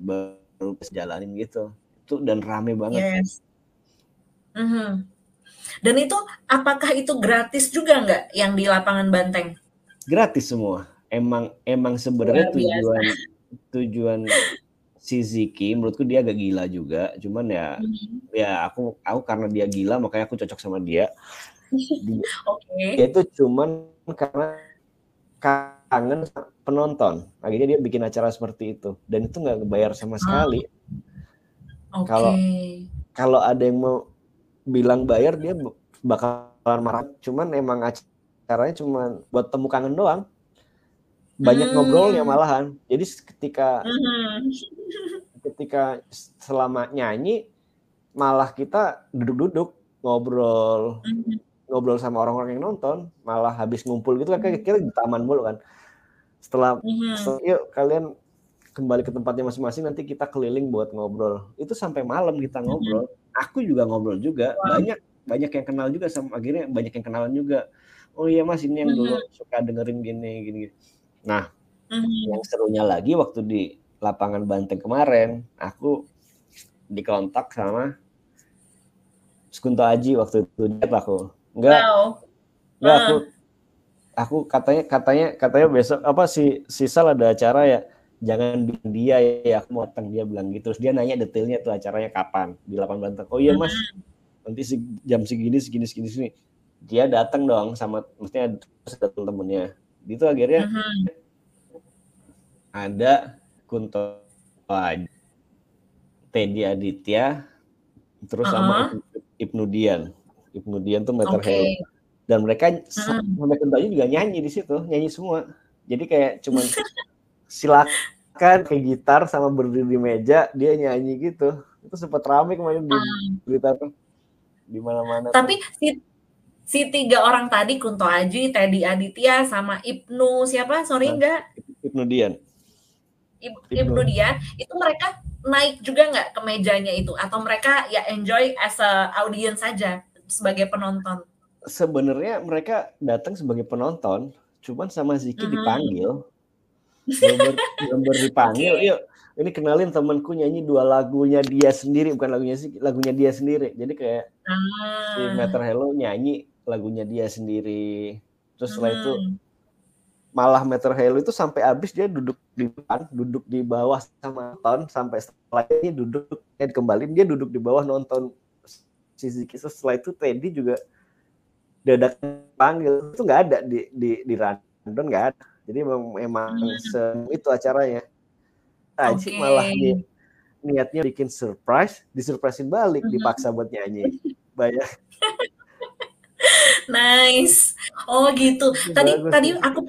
S2: baru jalanin gitu itu dan rame banget. Yes.
S1: Mm -hmm. Dan itu apakah itu gratis juga nggak yang di lapangan Banteng?
S2: Gratis semua. Emang emang sebenarnya tujuan tujuan si Ziki menurutku dia agak gila juga. Cuman ya hmm. ya aku aku karena dia gila makanya aku cocok sama dia. Oke. okay. Dia itu cuman karena kangen penonton. Akhirnya dia bikin acara seperti itu dan itu nggak bayar sama sekali.
S1: Oke.
S2: Kalau kalau ada yang mau bilang bayar dia bakalan marah. Cuman emang acaranya cuman buat temu kangen doang. Banyak
S1: Hmm.
S2: ngobrolnya malahan. Jadi ketika
S1: Mhm.
S2: ketika selama nyanyi malah kita duduk-duduk ngobrol
S1: Mhm.
S2: ngobrol sama orang-orang yang nonton malah habis ngumpul gitu kan kayak
S1: Mhm.
S2: kita di taman mulu kan setelah,
S1: Mhm.
S2: setelah yuk kalian kembali ke tempatnya masing-masing nanti kita keliling buat ngobrol. Itu sampai malam kita ngobrol. Aku juga ngobrol juga. Banyak banyak yang kenal juga sama akhirnya banyak yang kenalan juga. Oh iya mas ini yang dulu suka dengerin gini gini gini. nah yang serunya lagi waktu di lapangan Banteng kemarin aku dikontak sama Sekunto Aji waktu itu dia aku? Enggak.
S1: Wow.
S2: enggak
S1: Ah.
S2: aku aku katanya katanya katanya besok apa si si Sal ada acara ya jangan bikin dia ya aku mau datang dia bilang gitu terus dia nanya detailnya tuh acaranya kapan di lapangan Banteng oh iya mas nanti si, jam segini segini segini sini dia datang dong sama maksudnya terus ada temen-temennya gitu akhirnya
S1: Mhm.
S2: ada Kunto Teddy Aditya terus sama
S1: Uh-huh.
S2: Ibnu, Ibnu Dian Ibnu Dian tuh meter. Hello dan mereka sa-
S1: Mhm.
S2: sampai juga nyanyi di situ nyanyi semua jadi kayak cuman silakan kayak gitar sama berdiri di meja dia nyanyi gitu itu sempat rame kemarin di
S1: Ah.
S2: berita tuh di mana-mana tuh.
S1: Tapi si si tiga orang tadi Kunto Aji, Teddy Aditya sama Ibnu siapa? Sorry
S2: Nah.
S1: enggak?
S2: Ibnu Dian
S1: Ib-
S2: Ibnu.
S1: Ibnu Dian itu mereka naik juga nggak ke mejanya itu atau mereka ya enjoy as a audience saja sebagai penonton.
S2: sebenarnya mereka datang sebagai penonton cuman sama Ziki
S1: Mhm.
S2: dipanggil gambar dipanggil. Yuk ini kenalin temanku nyanyi dua lagunya dia sendiri bukan lagunya Ziki lagunya dia sendiri. Jadi kayak si
S1: Ah.
S2: Meter Hello nyanyi lagunya dia sendiri. Terus setelah itu
S1: Mhm.
S2: malah Meter Hello itu sampai habis dia duduk di depan duduk di bawah sama nonton sampai setelah ini duduk eh kembali dia duduk di bawah nonton si Ziki. Setelah itu Teddy juga dadak panggil. Itu nggak ada di di di rundown nggak ada jadi memang memang
S1: Hmm.
S2: itu acaranya Aji
S1: Oke.
S2: malah dia niatnya bikin surprise disurprisein balik
S1: Mhm.
S2: dipaksa buat nyanyi banyak
S1: Nice. Oh gitu. Tadi
S2: Bagus
S1: tadi aku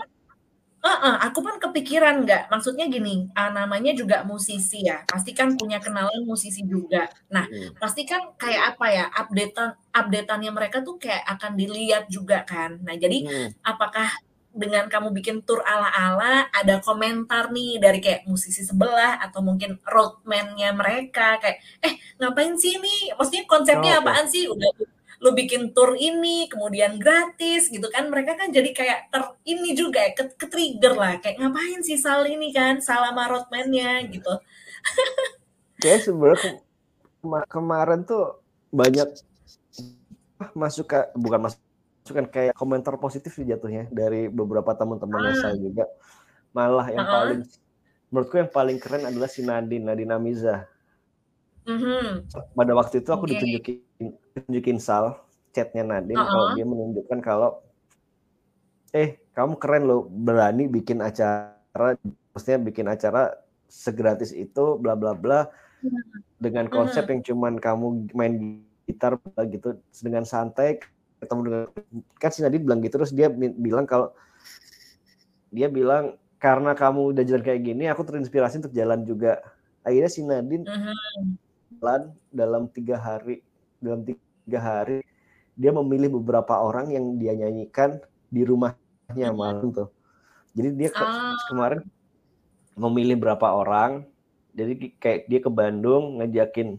S1: Heeh, aku kan kepikiran nggak, maksudnya gini, ah, namanya juga musisi ya, pasti kan punya kenalan musisi juga. Nah,
S2: Hmm.
S1: pasti kan kayak apa ya, updatean updateannya mereka tuh kayak akan dilihat juga kan. Nah, jadi
S2: Hmm.
S1: apakah dengan kamu bikin tour ala-ala, ada komentar nih dari kayak musisi sebelah atau mungkin roadman-nya mereka kayak, "Eh, ngapain sih ini? Maksudnya konsepnya
S2: Oh, oke.
S1: apaan sih? Udah lu bikin tour ini, kemudian gratis," gitu kan. Mereka kan jadi kayak ter ini juga ya, ke ke-trigger lah, kayak, "Ngapain sih Sal ini kan, Sal sama roadman-nya," gitu.
S2: Kayak sebenarnya ke- kema- kemarin tuh banyak masuk ke bukan masukan kayak komentar positif sih jatuhnya dari beberapa teman-teman
S1: Ah.
S2: saya juga. Malah yang
S1: Heeh.
S2: paling menurutku yang paling keren adalah si Nadine, Nadine Amiza.
S1: Mhm.
S2: Pada waktu itu aku
S1: Oke.
S2: ditunjukin ditunjukin Sal chatnya Nadine
S1: Heeh.
S2: kalau dia menunjukkan kalau eh kamu keren loh berani bikin acara maksudnya bikin acara segratis itu bla bla bla dengan konsep
S1: Mhm.
S2: yang cuman kamu main gitar gitu dengan santai ketemu dengan kan si Nadine bilang gitu terus dia bilang kalau dia bilang karena kamu udah jalan kayak gini aku terinspirasi untuk jalan juga akhirnya si Nadine
S1: Mhm.
S2: jalan dalam tiga hari dalam tiga hari dia memilih beberapa orang yang dia nyanyikan di rumahnya
S1: Mhm.
S2: malam tuh jadi dia ke-
S1: Ah.
S2: kemarin memilih berapa orang jadi kayak dia ke Bandung ngajakin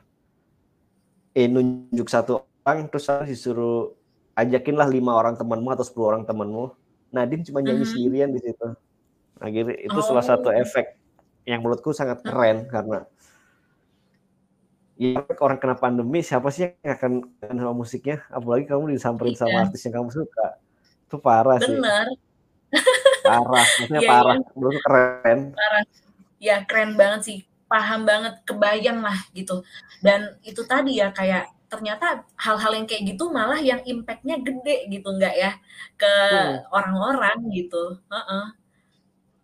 S2: eh nunjuk satu orang terus disuruh ajakin lah lima orang temanmu atau 10 orang temanmu Nadine cuma nyanyi
S1: Mhm.
S2: sendirian di situ akhirnya itu salah satu
S1: Oh.
S2: efek yang menurutku sangat keren karena ya orang kena pandemi siapa sih yang akan sama musiknya apalagi kamu disamperin sama
S1: Iya.
S2: artis yang kamu suka itu parah sih
S1: Bener.
S2: parah maksudnya
S1: Iya,
S2: parah
S1: iya.
S2: menurutku keren
S1: Parah. Ya keren banget sih, paham banget, kebayang lah gitu. Dan itu tadi ya kayak ternyata hal-hal yang kayak gitu malah yang impact-nya gede gitu nggak ya ke
S2: Hmm.
S1: orang-orang gitu. Heeh.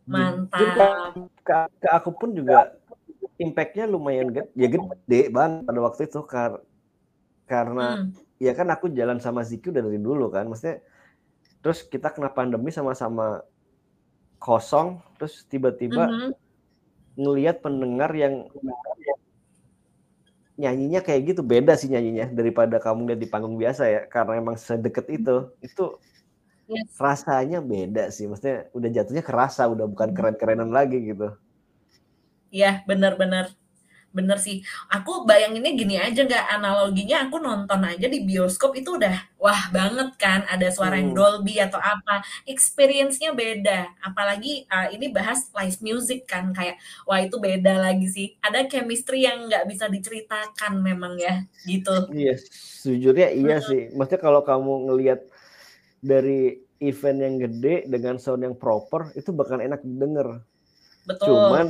S1: Mantap.
S2: Ke, ke aku pun juga impactnya lumayan gede, ya gede banget pada waktu itu kar karena hmm. ya kan aku jalan sama Ziki udah dari dulu kan, maksudnya terus kita kena pandemi sama-sama kosong, terus tiba-tiba mm -hmm. ngelihat pendengar yang nyanyinya kayak gitu beda sih nyanyinya daripada kamu lihat di panggung biasa ya karena emang sedekat itu. Itu yes. rasanya beda sih maksudnya udah jatuhnya kerasa udah bukan keren-kerenan lagi gitu.
S1: Iya benar-benar bener sih. Aku bayanginnya gini aja nggak analoginya aku nonton aja di bioskop itu udah wah banget kan ada suara yang. Dolby atau apa. Experience-nya beda. Apalagi uh, ini bahas live music kan kayak wah itu beda lagi sih. Ada chemistry yang nggak bisa diceritakan memang ya gitu.
S2: Iya sejujurnya iya hmm. sih. Maksudnya kalau kamu ngelihat dari event yang gede dengan sound yang proper itu bakal enak didengar.
S1: Betul.
S2: Cuman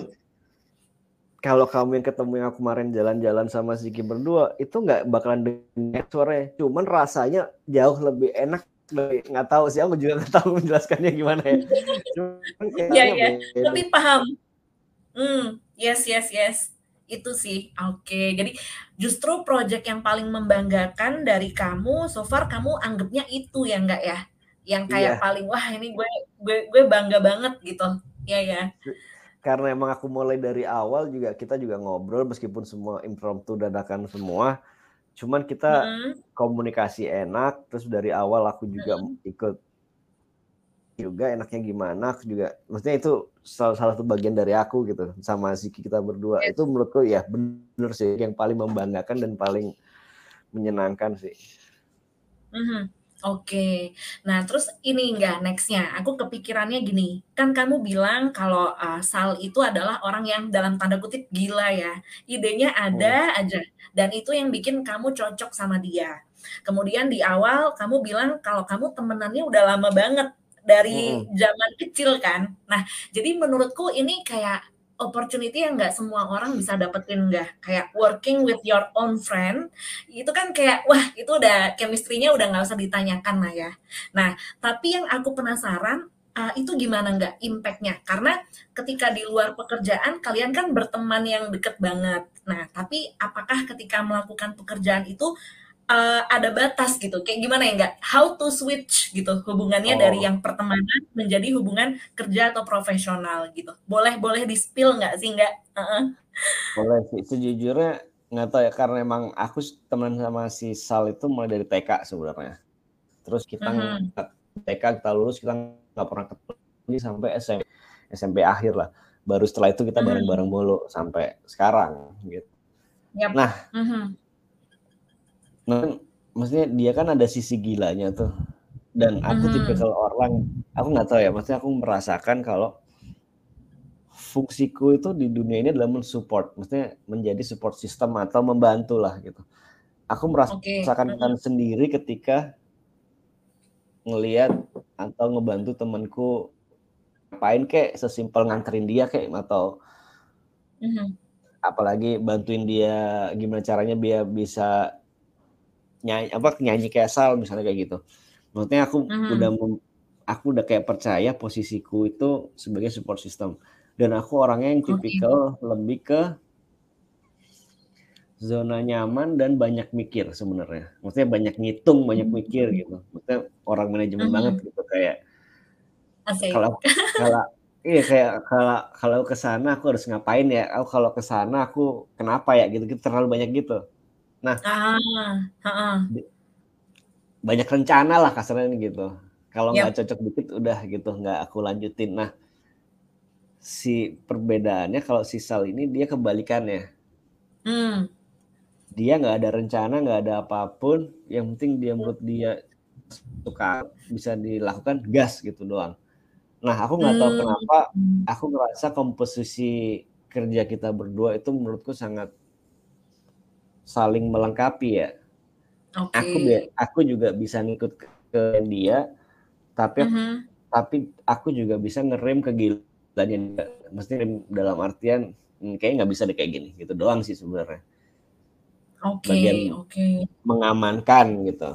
S2: kalau kamu yang ketemu yang aku kemarin jalan-jalan sama Ziki berdua itu nggak bakalan dengar suaranya. Cuman rasanya jauh lebih enak nggak tahu sih aku juga nggak tahu menjelaskannya gimana ya.
S1: Iya iya. tapi paham. Hmm yes yes yes. Itu sih. Oke okay. jadi justru project yang paling membanggakan dari kamu so far kamu anggapnya itu ya enggak ya? Yang kayak yeah. paling wah ini gue gue gue bangga banget gitu. Ya ya
S2: karena emang aku mulai dari awal juga kita juga ngobrol meskipun semua impromptu dadakan semua cuman kita hmm. komunikasi enak terus dari awal aku juga hmm. ikut juga enaknya gimana aku juga maksudnya itu salah, salah satu bagian dari aku gitu sama Ziki kita berdua yes. itu menurutku ya bener sih yang paling membanggakan dan paling menyenangkan sih.
S1: Mm -hmm. Oke, nah terus ini enggak nextnya, aku kepikirannya gini, kan kamu bilang kalau uh, Sal itu adalah orang yang dalam tanda kutip gila ya, idenya ada oh. aja, dan itu yang bikin kamu cocok sama dia. Kemudian di awal kamu bilang kalau kamu temenannya udah lama banget dari hmm. zaman kecil kan, nah jadi menurutku ini kayak opportunity yang nggak semua orang bisa dapetin nggak kayak working with your own friend itu kan kayak wah itu udah chemistry-nya udah nggak usah ditanyakan lah ya. Nah tapi yang aku penasaran uh, itu gimana nggak impactnya? Karena ketika di luar pekerjaan kalian kan berteman yang deket banget. Nah tapi apakah ketika melakukan pekerjaan itu uh, ada batas gitu. Kayak gimana ya enggak? How to switch gitu hubungannya oh. dari yang pertemanan menjadi hubungan kerja atau profesional gitu. Boleh boleh di spill nggak sih enggak? Uh-uh.
S2: Boleh sih. Sejujurnya nggak tahu ya karena emang aku teman sama si Sal itu mulai dari TK sebenarnya. Terus kita uh-huh. TK kita lulus kita nggak pernah ketemu sampai SMP SMP akhir lah. Baru setelah itu kita bareng-bareng mulu sampai sekarang gitu. Yep. Nah, uh-huh Nah, maksudnya dia kan ada sisi gilanya tuh. Dan aku hmm. tipe kalau orang, aku nggak tahu ya, maksudnya aku merasakan kalau fungsiku itu di dunia ini adalah mensupport, maksudnya menjadi support system atau membantu lah gitu. Aku merasakan okay. sendiri ketika ngelihat atau ngebantu temanku ngapain kek sesimpel nganterin dia kek atau mm-hmm. apalagi bantuin dia gimana caranya biar bisa nyanyi apa nyanyi kayak Sal misalnya kayak gitu. Maksudnya aku hmm. udah aku udah kayak percaya posisiku itu sebagai support system dan aku orangnya yang tipikal okay. lebih ke zona nyaman dan banyak mikir sebenarnya. Maksudnya banyak ngitung, banyak hmm. mikir gitu. Maksudnya orang manajemen hmm. banget gitu kayak kalau kalau iya kayak kalau kalau ke sana aku harus ngapain ya? Aku kalau ke sana aku kenapa ya gitu, gitu terlalu banyak gitu. Nah, ah, banyak rencana lah kasarnya gitu. Kalau nggak yep. cocok dikit udah gitu, nggak aku lanjutin. Nah, si perbedaannya kalau si Sal ini dia kebalikannya. Hmm. Dia nggak ada rencana, nggak ada apa pun. Yang penting dia menurut dia suka bisa dilakukan gas gitu doang. Nah, aku nggak tahu hmm. kenapa aku ngerasa komposisi kerja kita berdua itu menurutku sangat saling melengkapi ya. Okay. Aku aku juga bisa ngikut ke, ke dia, tapi uh mm-hmm. -huh. tapi aku juga bisa ngerem ke gilanya. Mesti dalam artian hmm, kayak nggak bisa deh kayak gini gitu doang sih sebenarnya.
S1: Oke, okay, oke. Okay.
S2: Mengamankan gitu.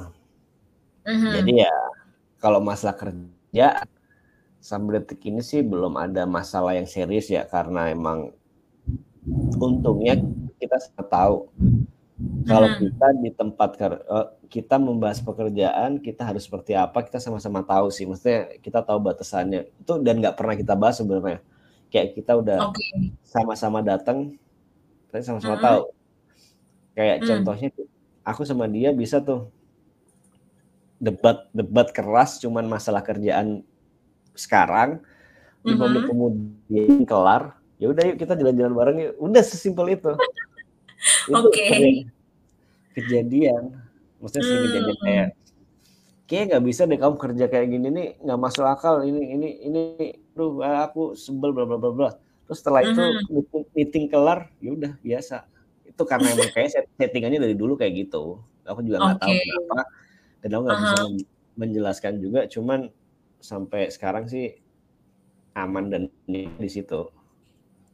S2: Uh mm-hmm. -huh. Jadi ya kalau masalah kerja sampai detik ini sih belum ada masalah yang serius ya karena emang untungnya kita tahu kalau hmm. kita di tempat eh, kita membahas pekerjaan kita harus seperti apa kita sama-sama tahu sih maksudnya kita tahu batasannya itu dan nggak pernah kita bahas sebenarnya kayak kita udah sama-sama okay. datang tapi sama-sama hmm. tahu kayak hmm. contohnya aku sama dia bisa tuh debat debat keras cuman masalah kerjaan sekarang lima menit hmm. kemudian kelar ya udah yuk kita jalan-jalan bareng yuk udah sesimpel itu
S1: Oke. Okay.
S2: Kejadian. Maksudnya sih hmm. kejadian kayak kayak nggak bisa deh kamu kerja kayak gini nih nggak masuk akal ini ini ini Duh, aku sebel bla bla bla bla terus setelah itu hmm. meeting kelar ya udah biasa itu karena emang kayak settingannya dari dulu kayak gitu aku juga nggak okay. tahu kenapa dan aku nggak uh -huh. bisa menjelaskan juga cuman sampai sekarang sih aman dan di situ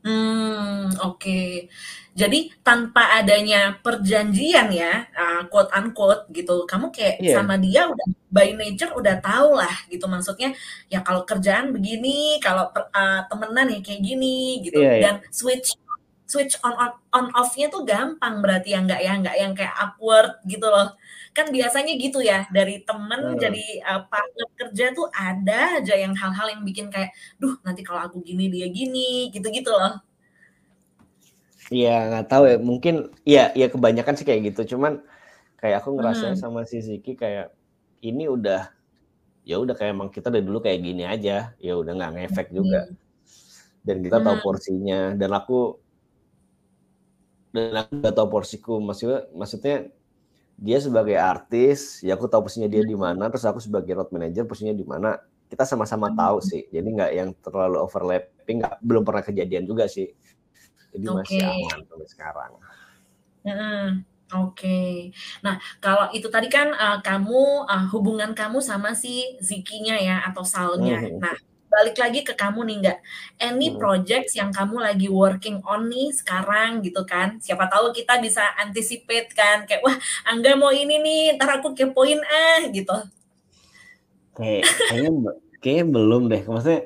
S1: Hmm, oke. Jadi tanpa adanya perjanjian ya, uh, quote unquote gitu, kamu kayak yeah. sama dia udah by nature udah tahu lah gitu maksudnya ya kalau kerjaan begini, kalau uh, temenan ya kayak gini gitu yeah, yeah. dan switch switch on on, on off-nya tuh gampang berarti ya nggak ya nggak yang kayak awkward gitu loh kan biasanya gitu ya dari temen hmm. jadi uh, partner kerja tuh ada aja yang hal-hal yang bikin kayak duh nanti kalau aku gini dia gini gitu-gitu loh
S2: Iya nggak tahu ya mungkin ya ya kebanyakan sih kayak gitu cuman kayak aku ngerasa hmm. sama si Ziki kayak ini udah ya udah kayak emang kita dari dulu kayak gini aja ya udah nggak ngefek juga dan kita hmm. tahu porsinya dan aku dan aku nggak tahu porsiku maksudnya maksudnya dia sebagai artis, ya aku tahu posisinya dia di mana, terus aku sebagai road manager posisinya di mana. Kita sama-sama tahu sih. Jadi nggak yang terlalu overlapping, nggak belum pernah kejadian juga sih. Jadi okay. masih aman sampai sekarang.
S1: Hmm, Oke, okay. nah kalau itu tadi kan uh, kamu uh, hubungan kamu sama si Zikinya ya atau Salnya. Hmm. Nah balik lagi ke kamu nih nggak any hmm. projects yang kamu lagi working on nih sekarang gitu kan? Siapa tahu kita bisa anticipate kan kayak wah Angga mau ini nih ntar aku kepoin ah gitu.
S2: Kayak kayaknya kayaknya belum deh. Maksudnya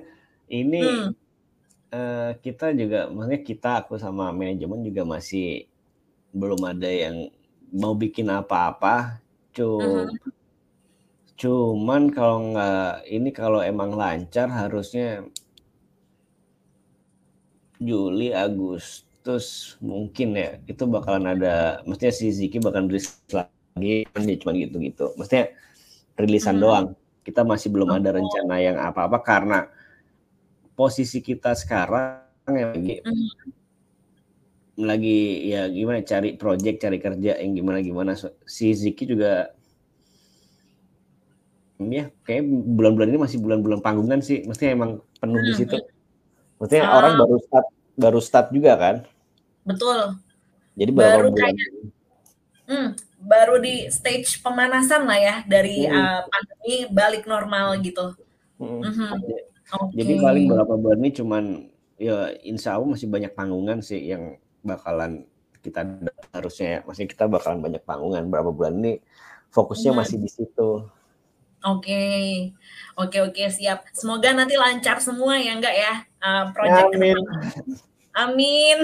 S2: ini hmm. uh, kita juga maksudnya kita aku sama manajemen juga masih belum ada yang mau bikin apa-apa. Cuma hmm Cuman kalau nggak ini kalau emang lancar harusnya Juli, Agustus mungkin ya itu bakalan ada mestinya si Ziki bakalan rilis lagi kan cuma gitu-gitu. Mestinya rilisan hmm. doang. Kita masih belum ada rencana yang apa-apa karena posisi kita sekarang yang lagi hmm. lagi ya gimana cari project, cari kerja yang gimana gimana. Si Ziki juga ya kayak bulan-bulan ini masih bulan-bulan panggungan sih mestinya emang penuh hmm. di situ mestinya uh, orang baru start baru start juga kan
S1: betul
S2: jadi baru bulan kayak,
S1: hmm, baru di stage pemanasan lah ya dari hmm. uh, pandemi balik normal gitu hmm. Hmm.
S2: Okay. jadi paling beberapa bulan ini cuman ya insya Allah masih banyak panggungan sih yang bakalan kita harusnya ya masih kita bakalan banyak panggungan berapa bulan ini fokusnya hmm. masih di situ
S1: Oke, oke, oke, siap. Semoga nanti lancar semua ya, enggak ya? Uh, project Amin. Amin.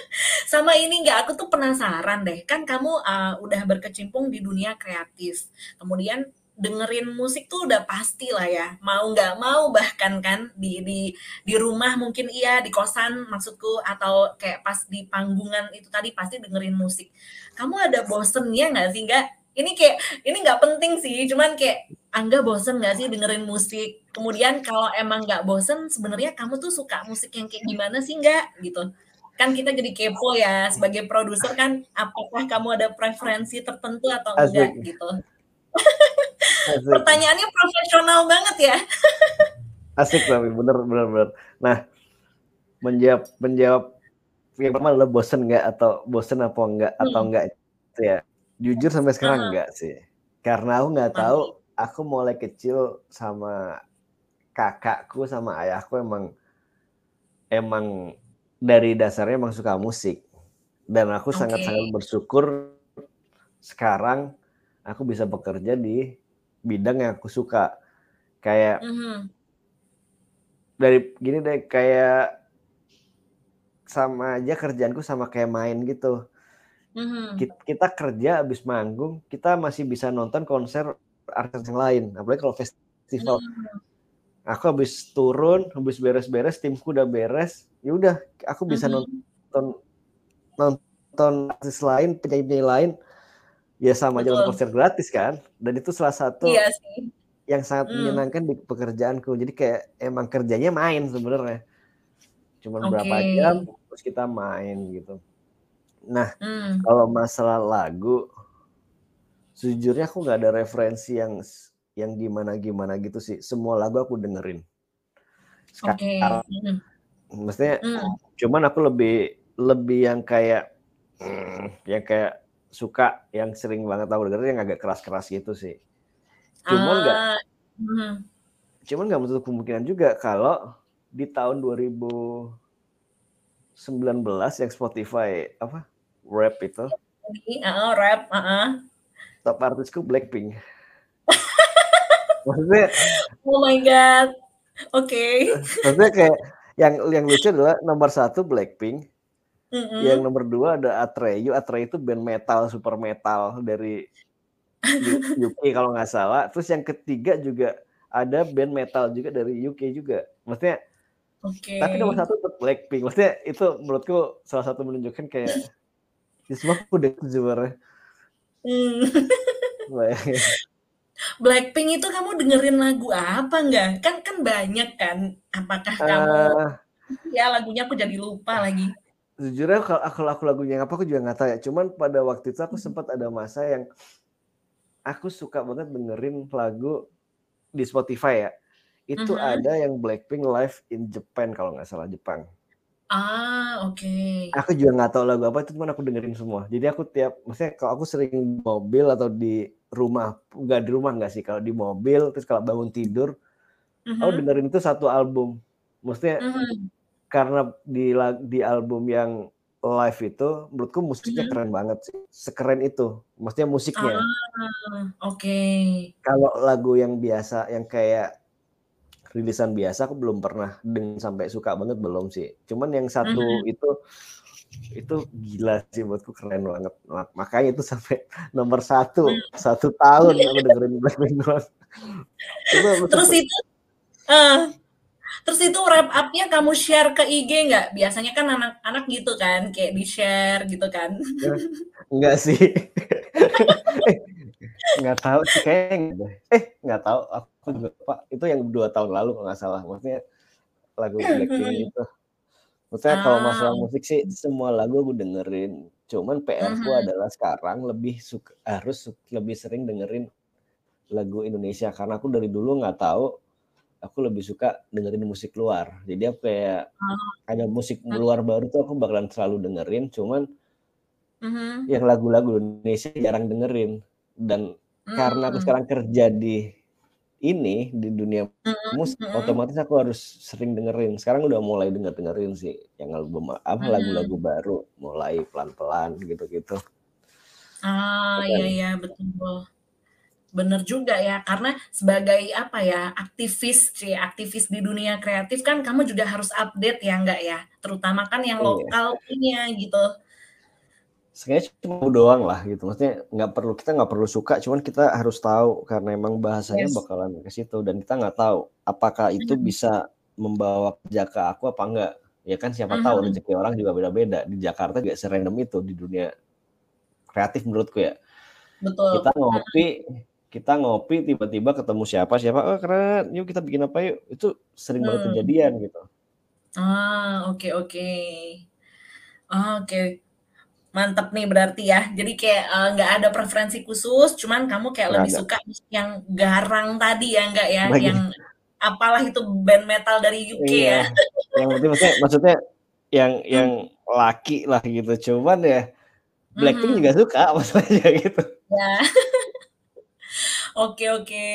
S1: Sama ini enggak, aku tuh penasaran deh. Kan kamu uh, udah berkecimpung di dunia kreatif. Kemudian dengerin musik tuh udah pasti lah ya. Mau nggak mau bahkan kan di di di rumah mungkin iya, di kosan maksudku atau kayak pas di panggungan itu tadi pasti dengerin musik. Kamu ada bosennya nggak sih enggak? ini kayak ini nggak penting sih cuman kayak Angga bosen nggak sih dengerin musik kemudian kalau emang nggak bosen sebenarnya kamu tuh suka musik yang kayak gimana sih nggak gitu kan kita jadi kepo ya sebagai produser kan apakah kamu ada preferensi tertentu atau enggak Asik. gitu Asik. pertanyaannya profesional banget ya
S2: Asik tapi bener bener bener nah menjawab menjawab yang pertama adalah bosen nggak atau bosen apa enggak hmm. atau enggak itu ya Jujur sampai sekarang uh. enggak sih. Karena aku nggak tahu, aku mulai kecil sama kakakku sama ayahku emang emang dari dasarnya emang suka musik. Dan aku sangat-sangat okay. bersyukur sekarang aku bisa bekerja di bidang yang aku suka. Kayak mm -hmm. dari gini deh kayak sama aja kerjaanku sama kayak main gitu.
S1: Mhm.
S2: Kit kita kerja habis manggung, kita masih bisa nonton konser artis yang lain, apalagi kalau festival.
S1: Mmm.
S2: Aku habis turun, habis beres-beres, timku udah beres, ya udah aku bisa
S1: Mhm.
S2: nonton nonton artis lain, penyanyi-penyanyi lain, ya sama aja konser gratis kan, dan itu salah satu
S1: Iya sih.
S2: yang sangat
S1: Mmm.
S2: menyenangkan di pekerjaanku. Jadi kayak emang kerjanya main sebenarnya. Cuman berapa
S1: Oke.
S2: jam, terus kita main gitu. Nah,
S1: Mmm.
S2: kalau masalah lagu, sejujurnya aku nggak ada referensi yang yang gimana-gimana gitu sih, semua lagu aku dengerin.
S1: Oke,
S2: Sekarang
S1: mhm.
S2: maksudnya
S1: Mmm.
S2: cuman aku lebih lebih yang kayak, yang kayak suka yang sering banget aku dengerin yang agak keras-keras gitu sih. Cuman nggak
S1: Ah, mhm.
S2: cuman nggak menutup kemungkinan juga kalau di tahun 2019 yang Spotify apa, Wrapped itu
S1: Heeh, Wrapped, heeh.
S2: Top artisku Blackpink. Maksudnya
S1: Oh my God, oke.
S2: maksudnya kayak yang yang lucu adalah nomor 1 Blackpink, yang
S1: Mhm.
S2: nomor 2 ada Atreyu, Atreyu itu band metal, super metal dari UK kalau nggak salah, terus yang ketiga juga ada band metal juga dari UK juga. Maksudnya
S1: Oke.
S2: tapi nomor 1 tetap Blackpink, maksudnya itu menurutku salah satu menunjukkan kayak ya semua udah sebenarnya. Bayangin.
S1: Blackpink itu kamu dengerin lagu apa nggak? Kan kan banyak kan, apakah kamu
S2: Eee
S1: ya lagunya aku jadi lupa lagi.
S2: Sejujurnya kalau aku aku lagunya apa aku juga nggak tahu ya, cuman pada waktu itu aku
S1: Mhm.
S2: sempat ada masa yang aku suka banget dengerin lagu di Spotify ya, itu
S1: Mhm.
S2: ada yang Blackpink live in Japan kalau nggak salah, Jepang.
S1: Ah, oke.
S2: Aku juga nggak tahu lagu apa itu, cuman aku dengerin semua. Jadi aku tiap maksudnya kalau aku sering mobil atau di rumah, nggak di rumah nggak sih, kalau di mobil, terus kalau bangun tidur, aku
S1: Mhm.
S2: dengerin itu satu album. Maksudnya
S1: Mhm.
S2: karena di di album yang live itu menurutku musiknya
S1: Mhm.
S2: keren banget sih, sekeren itu, maksudnya musiknya.
S1: Ah, oke.
S2: Kalau lagu yang biasa, yang kayak rilisan biasa aku belum pernah dengerin sampai suka banget, belum sih. Cuman yang satu
S1: Mhm.
S2: itu, itu gila sih menurutku keren banget. Ma makanya itu sampai nomor 1,
S1: Mmm.
S2: 1 tahun aku dengerin Blackpink doang.
S1: Terus itu eee, terus itu wrap up-nya kamu share ke IG nggak? Biasanya kan anak-anak gitu kan, kayak di-share gitu kan.
S2: Enggak sih. Nggak tahu sih, kayaknya. Eh, nggak tahu, aku juga lupa. Itu yang 2 tahun lalu kalau nggak salah, maksudnya lagu Blackpink
S1: Mhm.
S2: itu. Maksudnya kalau
S1: Ah,
S2: masalah musik sih semua lagu aku dengerin, cuman PR-ku
S1: Mhm.
S2: adalah sekarang lebih suk harus lebih sering dengerin lagu Indonesia, karena aku dari dulu nggak tahu, aku lebih suka dengerin musik luar. Jadi aku kayak
S1: Oh.
S2: ada musik
S1: Mhm.
S2: luar baru tuh aku bakalan selalu dengerin, cuman
S1: Mhm.
S2: yang lagu-lagu Indonesia jarang dengerin. Dan karena aku
S1: Mmm.
S2: sekarang kerja di ini, di dunia
S1: Mhm
S2: musik,
S1: mhm.
S2: otomatis aku harus sering dengerin. Sekarang udah mulai denger-dengerin sih yang album apa,
S1: Mmm.
S2: lagu-lagu baru, mulai pelan-pelan gitu-gitu.
S1: Ah, iya
S2: Keren.
S1: iya, betul. Bener juga ya, karena sebagai apa ya, aktivis cie, aktivis di dunia kreatif kan kamu juga harus update ya nggak ya? Terutama kan yang
S2: Iya.
S1: lokal punya gitu.
S2: Sebenarnya cuma doang lah gitu, maksudnya nggak perlu kita nggak perlu suka, cuman kita harus tahu karena emang bahasanya
S1: Yes.
S2: bakalan ke situ dan kita nggak tahu apakah itu
S1: Mhm.
S2: bisa membawa kerja ke aku apa enggak. Ya kan siapa tahu
S1: Mhm.
S2: rezeki orang juga beda-beda. Di Jakarta juga se-random itu di dunia kreatif menurutku ya.
S1: Betul,
S2: Kita ngopi kita ngopi tiba-tiba ketemu siapa siapa, "Oh keren, yuk kita bikin apa yuk." Itu sering banget
S1: Mmm.
S2: kejadian gitu.
S1: Ah, oke oke. Oke. Mantap nih berarti ya. Jadi kayak, eee, nggak ada preferensi khusus, cuman kamu kayak lebih
S2: ada.
S1: suka yang garang tadi ya, nggak ya? Yang
S2: Lagi.
S1: apalah itu band metal dari UK
S2: Iya,
S1: ya.
S2: yang penting maksudnya maksudnya yang yang
S1: Mmm.
S2: laki lah gitu, cuman ya Blackpink
S1: Mhm.
S2: juga suka masalahnya gitu.
S1: Ya. Oke oke.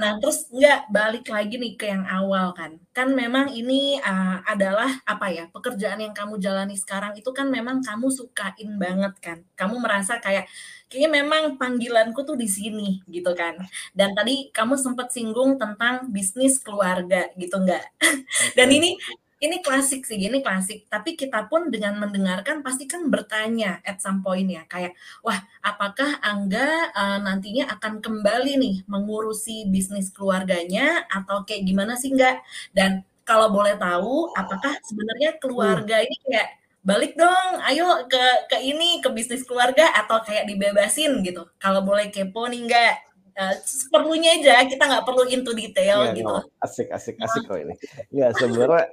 S1: Nah terus nggak balik lagi nih ke yang awal kan. Kan memang ini uh, adalah apa ya pekerjaan yang kamu jalani sekarang itu kan memang kamu sukain banget kan. Kamu merasa kayak kayaknya memang panggilanku tuh di sini gitu kan. Dan tadi kamu sempat singgung tentang bisnis keluarga gitu nggak? Dan ini ini klasik sih, ini klasik. Tapi kita pun dengan mendengarkan pasti kan bertanya at some point ya, kayak, wah apakah Angga uh, nantinya akan kembali nih mengurusi bisnis keluarganya atau kayak gimana sih enggak? Dan kalau boleh tahu, apakah sebenarnya keluarga ini kayak balik dong, ayo ke ke ini ke bisnis keluarga atau kayak dibebasin gitu? Kalau boleh kepo nih enggak? Uh, perlunya aja kita nggak perlu into detail ya, gitu. No,
S2: asik asik asik kok ini. Ya sebenarnya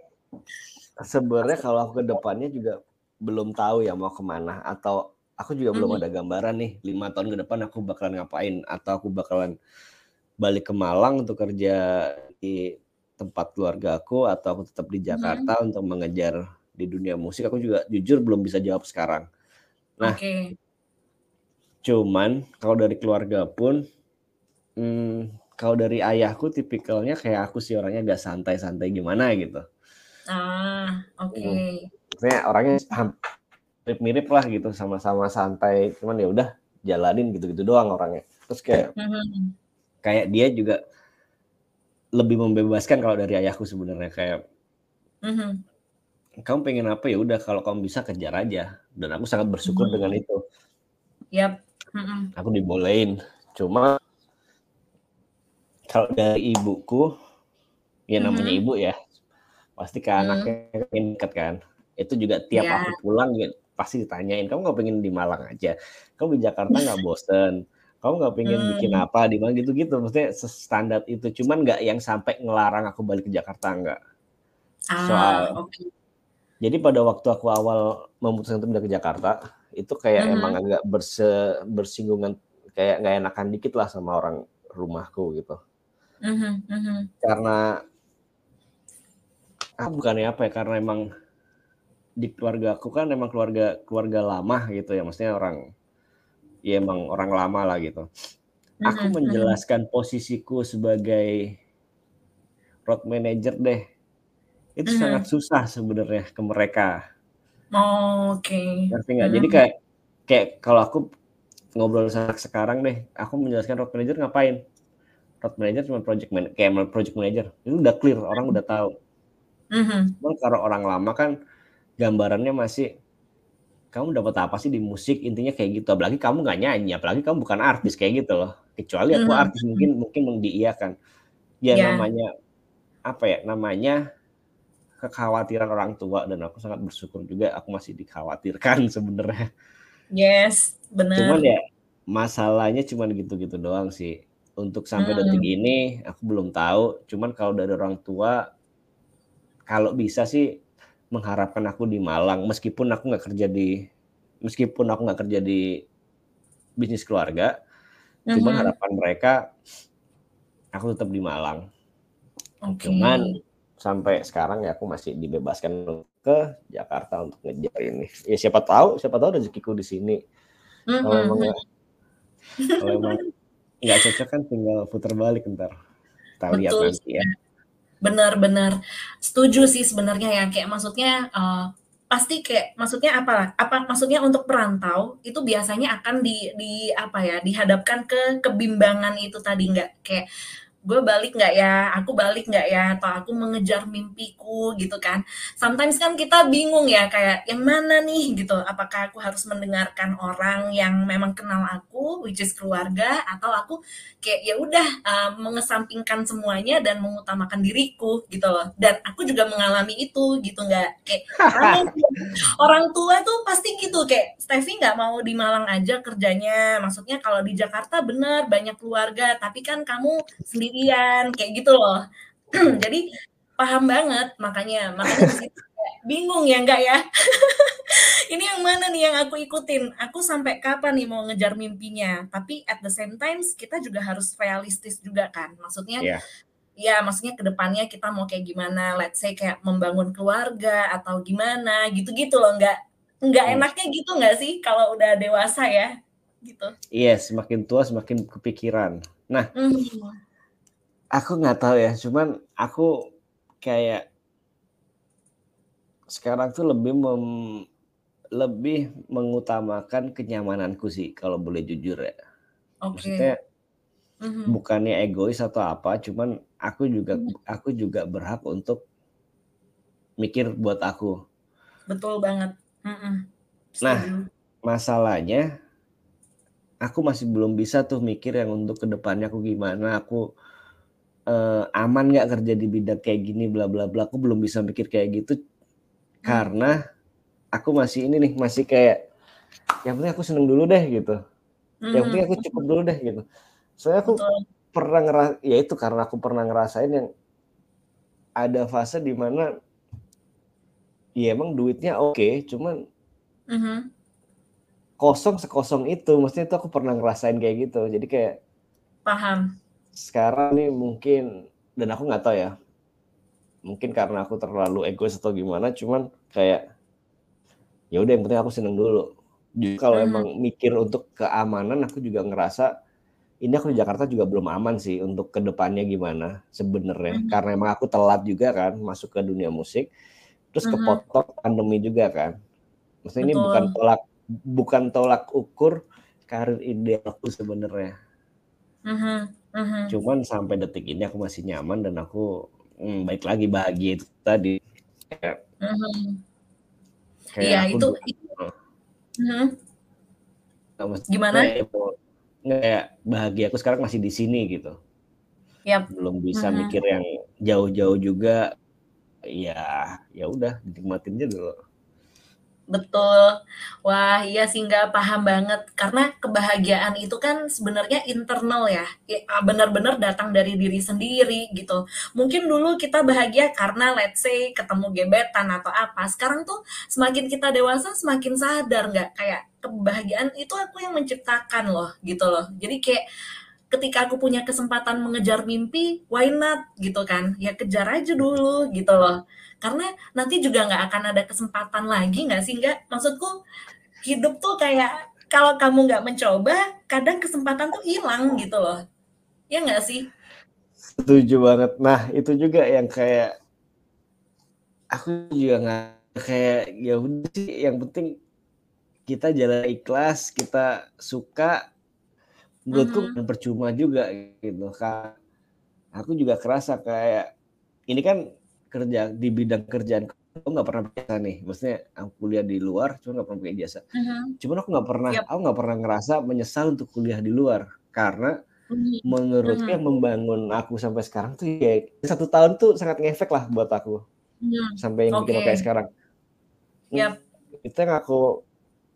S2: sebenarnya kalau aku ke depannya juga belum tahu ya mau ke mana atau aku juga belum mm-hmm. ada gambaran nih lima tahun ke depan aku bakalan ngapain atau aku bakalan balik ke Malang untuk kerja di tempat keluarga aku atau aku tetap di Jakarta hmm. untuk mengejar di dunia musik aku juga jujur belum bisa jawab sekarang. Nah, okay. cuman kalau dari keluarga pun, hmm, kalau dari ayahku tipikalnya kayak aku sih orangnya gak santai-santai gimana gitu.
S1: Ah, oke. Okay.
S2: Maksudnya orangnya mirip-mirip lah gitu, sama-sama santai. Cuman ya udah jalanin gitu-gitu doang orangnya. Terus kayak mm-hmm. kayak dia juga lebih membebaskan kalau dari ayahku sebenarnya kayak mm-hmm. kamu pengen apa ya udah kalau kamu bisa kejar aja dan aku sangat bersyukur mm-hmm. dengan itu.
S1: Yap.
S2: Mm-hmm. Aku dibolehin. Cuma kalau dari ibuku ya namanya mm-hmm. ibu ya pasti ke hmm. anaknya pengen deket kan itu juga tiap yeah. aku pulang juga pasti ditanyain kamu nggak pengen di Malang aja kamu di Jakarta nggak bosen kamu nggak pengen hmm. bikin apa di mana gitu-gitu maksudnya standar itu cuman nggak yang sampai ngelarang aku balik ke Jakarta nggak ah, soal okay. jadi pada waktu aku awal memutuskan untuk pindah ke Jakarta itu kayak hmm. emang agak berse, bersinggungan kayak nggak enakan dikit lah sama orang rumahku gitu mm -hmm. karena ah, bukannya apa ya karena emang di keluarga aku kan emang keluarga keluarga lama gitu ya. Maksudnya orang ya emang orang lama lah gitu. Aku menjelaskan posisiku sebagai road manager deh. Itu sangat susah sebenarnya ke mereka.
S1: Oh, oke. Okay.
S2: ngerti nggak? Jadi kayak kayak kalau aku ngobrol sama sekarang deh aku menjelaskan road manager ngapain? Road manager cuma project man kayak project manager. Itu udah clear orang udah tahu Mm-hmm. Cuman kalau orang lama kan gambarannya masih kamu dapat apa sih di musik? Intinya kayak gitu. Apalagi kamu nggak nyanyi apalagi kamu bukan artis kayak gitu loh. Kecuali aku mm-hmm. artis mungkin mungkin mendiiakan ya yeah. namanya apa ya namanya kekhawatiran orang tua. Dan aku sangat bersyukur juga aku masih dikhawatirkan sebenarnya.
S1: Yes benar.
S2: Cuman ya masalahnya cuman gitu-gitu doang sih. Untuk sampai mm. detik ini aku belum tahu. Cuman kalau dari orang tua kalau bisa sih mengharapkan aku di Malang meskipun aku nggak kerja di meskipun aku nggak kerja di bisnis keluarga uh-huh. cuman harapan mereka aku tetap di Malang okay. cuman sampai sekarang ya aku masih dibebaskan ke Jakarta untuk ngejar ini ya siapa tahu siapa tahu rezekiku di sini uh-huh. kalau emang kalau emang nggak cocok kan tinggal putar balik ntar kita lihat nanti ya
S1: benar-benar setuju sih sebenarnya ya. Kayak maksudnya uh, pasti kayak maksudnya apa apa maksudnya untuk perantau itu biasanya akan di di apa ya dihadapkan ke kebimbangan itu tadi nggak? Kayak gue balik nggak ya, aku balik nggak ya, atau aku mengejar mimpiku gitu kan. Sometimes kan kita bingung ya kayak yang mana nih gitu, apakah aku harus mendengarkan orang yang memang kenal aku, which is keluarga, atau aku kayak ya udah uh, mengesampingkan semuanya dan mengutamakan diriku gitu loh. Dan aku juga mengalami itu gitu nggak? Kayak orang tua tuh pasti gitu. Kayak Steffi nggak mau di Malang aja kerjanya, maksudnya kalau di Jakarta bener banyak keluarga, tapi kan kamu sendiri sendirian kayak gitu loh. Jadi paham banget makanya makanya bingung ya enggak ya. Ini yang mana nih yang aku ikutin? Aku sampai kapan nih mau ngejar mimpinya? Tapi at the same time kita juga harus realistis juga kan. Maksudnya yeah. ya maksudnya ke depannya kita mau kayak gimana? Let's say kayak membangun keluarga atau gimana? Gitu-gitu loh enggak enggak hmm. enaknya gitu enggak sih kalau udah dewasa ya? Gitu.
S2: Iya yes, semakin tua semakin kepikiran. Nah, mm. Aku nggak tahu ya, cuman aku kayak sekarang tuh lebih mem, lebih mengutamakan kenyamananku sih kalau boleh jujur ya. Okay. Maksudnya mm-hmm. bukannya egois atau apa, cuman aku juga mm-hmm. aku juga berhak untuk mikir buat aku.
S1: Betul banget.
S2: Mm-mm. Nah, masalahnya aku masih belum bisa tuh mikir yang untuk ke depannya aku gimana, aku uh, aman nggak kerja di bidang kayak gini, bla bla bla. Aku belum bisa mikir kayak gitu hmm. karena aku masih ini nih, masih kayak yang penting aku seneng dulu deh gitu. Hmm. Yang penting aku hmm. cukup dulu deh gitu. Soalnya aku Betul. pernah ngeras, ya itu karena aku pernah ngerasain yang ada fase di mana Iya emang duitnya oke, cuman uh-huh. kosong sekosong itu. Maksudnya itu aku pernah ngerasain kayak gitu. Jadi kayak
S1: paham.
S2: Sekarang nih mungkin dan aku nggak tahu ya. Mungkin karena aku terlalu egois atau gimana, cuman kayak ya udah yang penting aku seneng dulu. Jadi kalau uh-huh. emang mikir untuk keamanan, aku juga ngerasa ini aku di Jakarta juga belum aman sih untuk ke depannya gimana sebenarnya. Uh-huh. Karena emang aku telat juga kan masuk ke dunia musik terus uh-huh. kepotong pandemi juga kan maksudnya Betul. ini bukan tolak bukan tolak ukur karir idealku sebenarnya uh-huh. Uh-huh. cuman sampai detik ini aku masih nyaman dan aku hmm, baik lagi bahagia itu tadi kayak, uh-huh.
S1: kayak iya itu, itu uh-huh. gimana
S2: kayak bahagia aku sekarang masih di sini gitu yep. belum bisa uh-huh. mikir yang jauh-jauh juga ya ya udah dinikmatin aja dulu
S1: Betul. Wah, iya sih nggak paham banget. Karena kebahagiaan itu kan sebenarnya internal ya. ya benar-benar datang dari diri sendiri gitu. Mungkin dulu kita bahagia karena let's say ketemu gebetan atau apa. Sekarang tuh semakin kita dewasa semakin sadar nggak kayak kebahagiaan itu aku yang menciptakan loh gitu loh. Jadi kayak ketika aku punya kesempatan mengejar mimpi, why not gitu kan? Ya kejar aja dulu gitu loh. Karena nanti juga nggak akan ada kesempatan lagi nggak sih? Nggak, maksudku hidup tuh kayak kalau kamu nggak mencoba, kadang kesempatan tuh hilang gitu loh. Ya nggak sih?
S2: Setuju banget. Nah itu juga yang kayak aku juga nggak kayak ya udah sih yang penting kita jalan ikhlas, kita suka, menurutku mm-hmm. percuma juga gitu kan aku juga kerasa kayak ini kan kerja di bidang kerjaan aku nggak pernah biasa nih maksudnya aku kuliah di luar cuma nggak pernah punya jasa mm-hmm. cuman aku nggak pernah yep. aku nggak pernah ngerasa menyesal untuk kuliah di luar karena mm-hmm. menurutnya mm-hmm. membangun aku sampai sekarang tuh ya satu tahun tuh sangat ngefek lah buat aku mm-hmm. sampai yang okay. bikin kayak sekarang yep. itu yang aku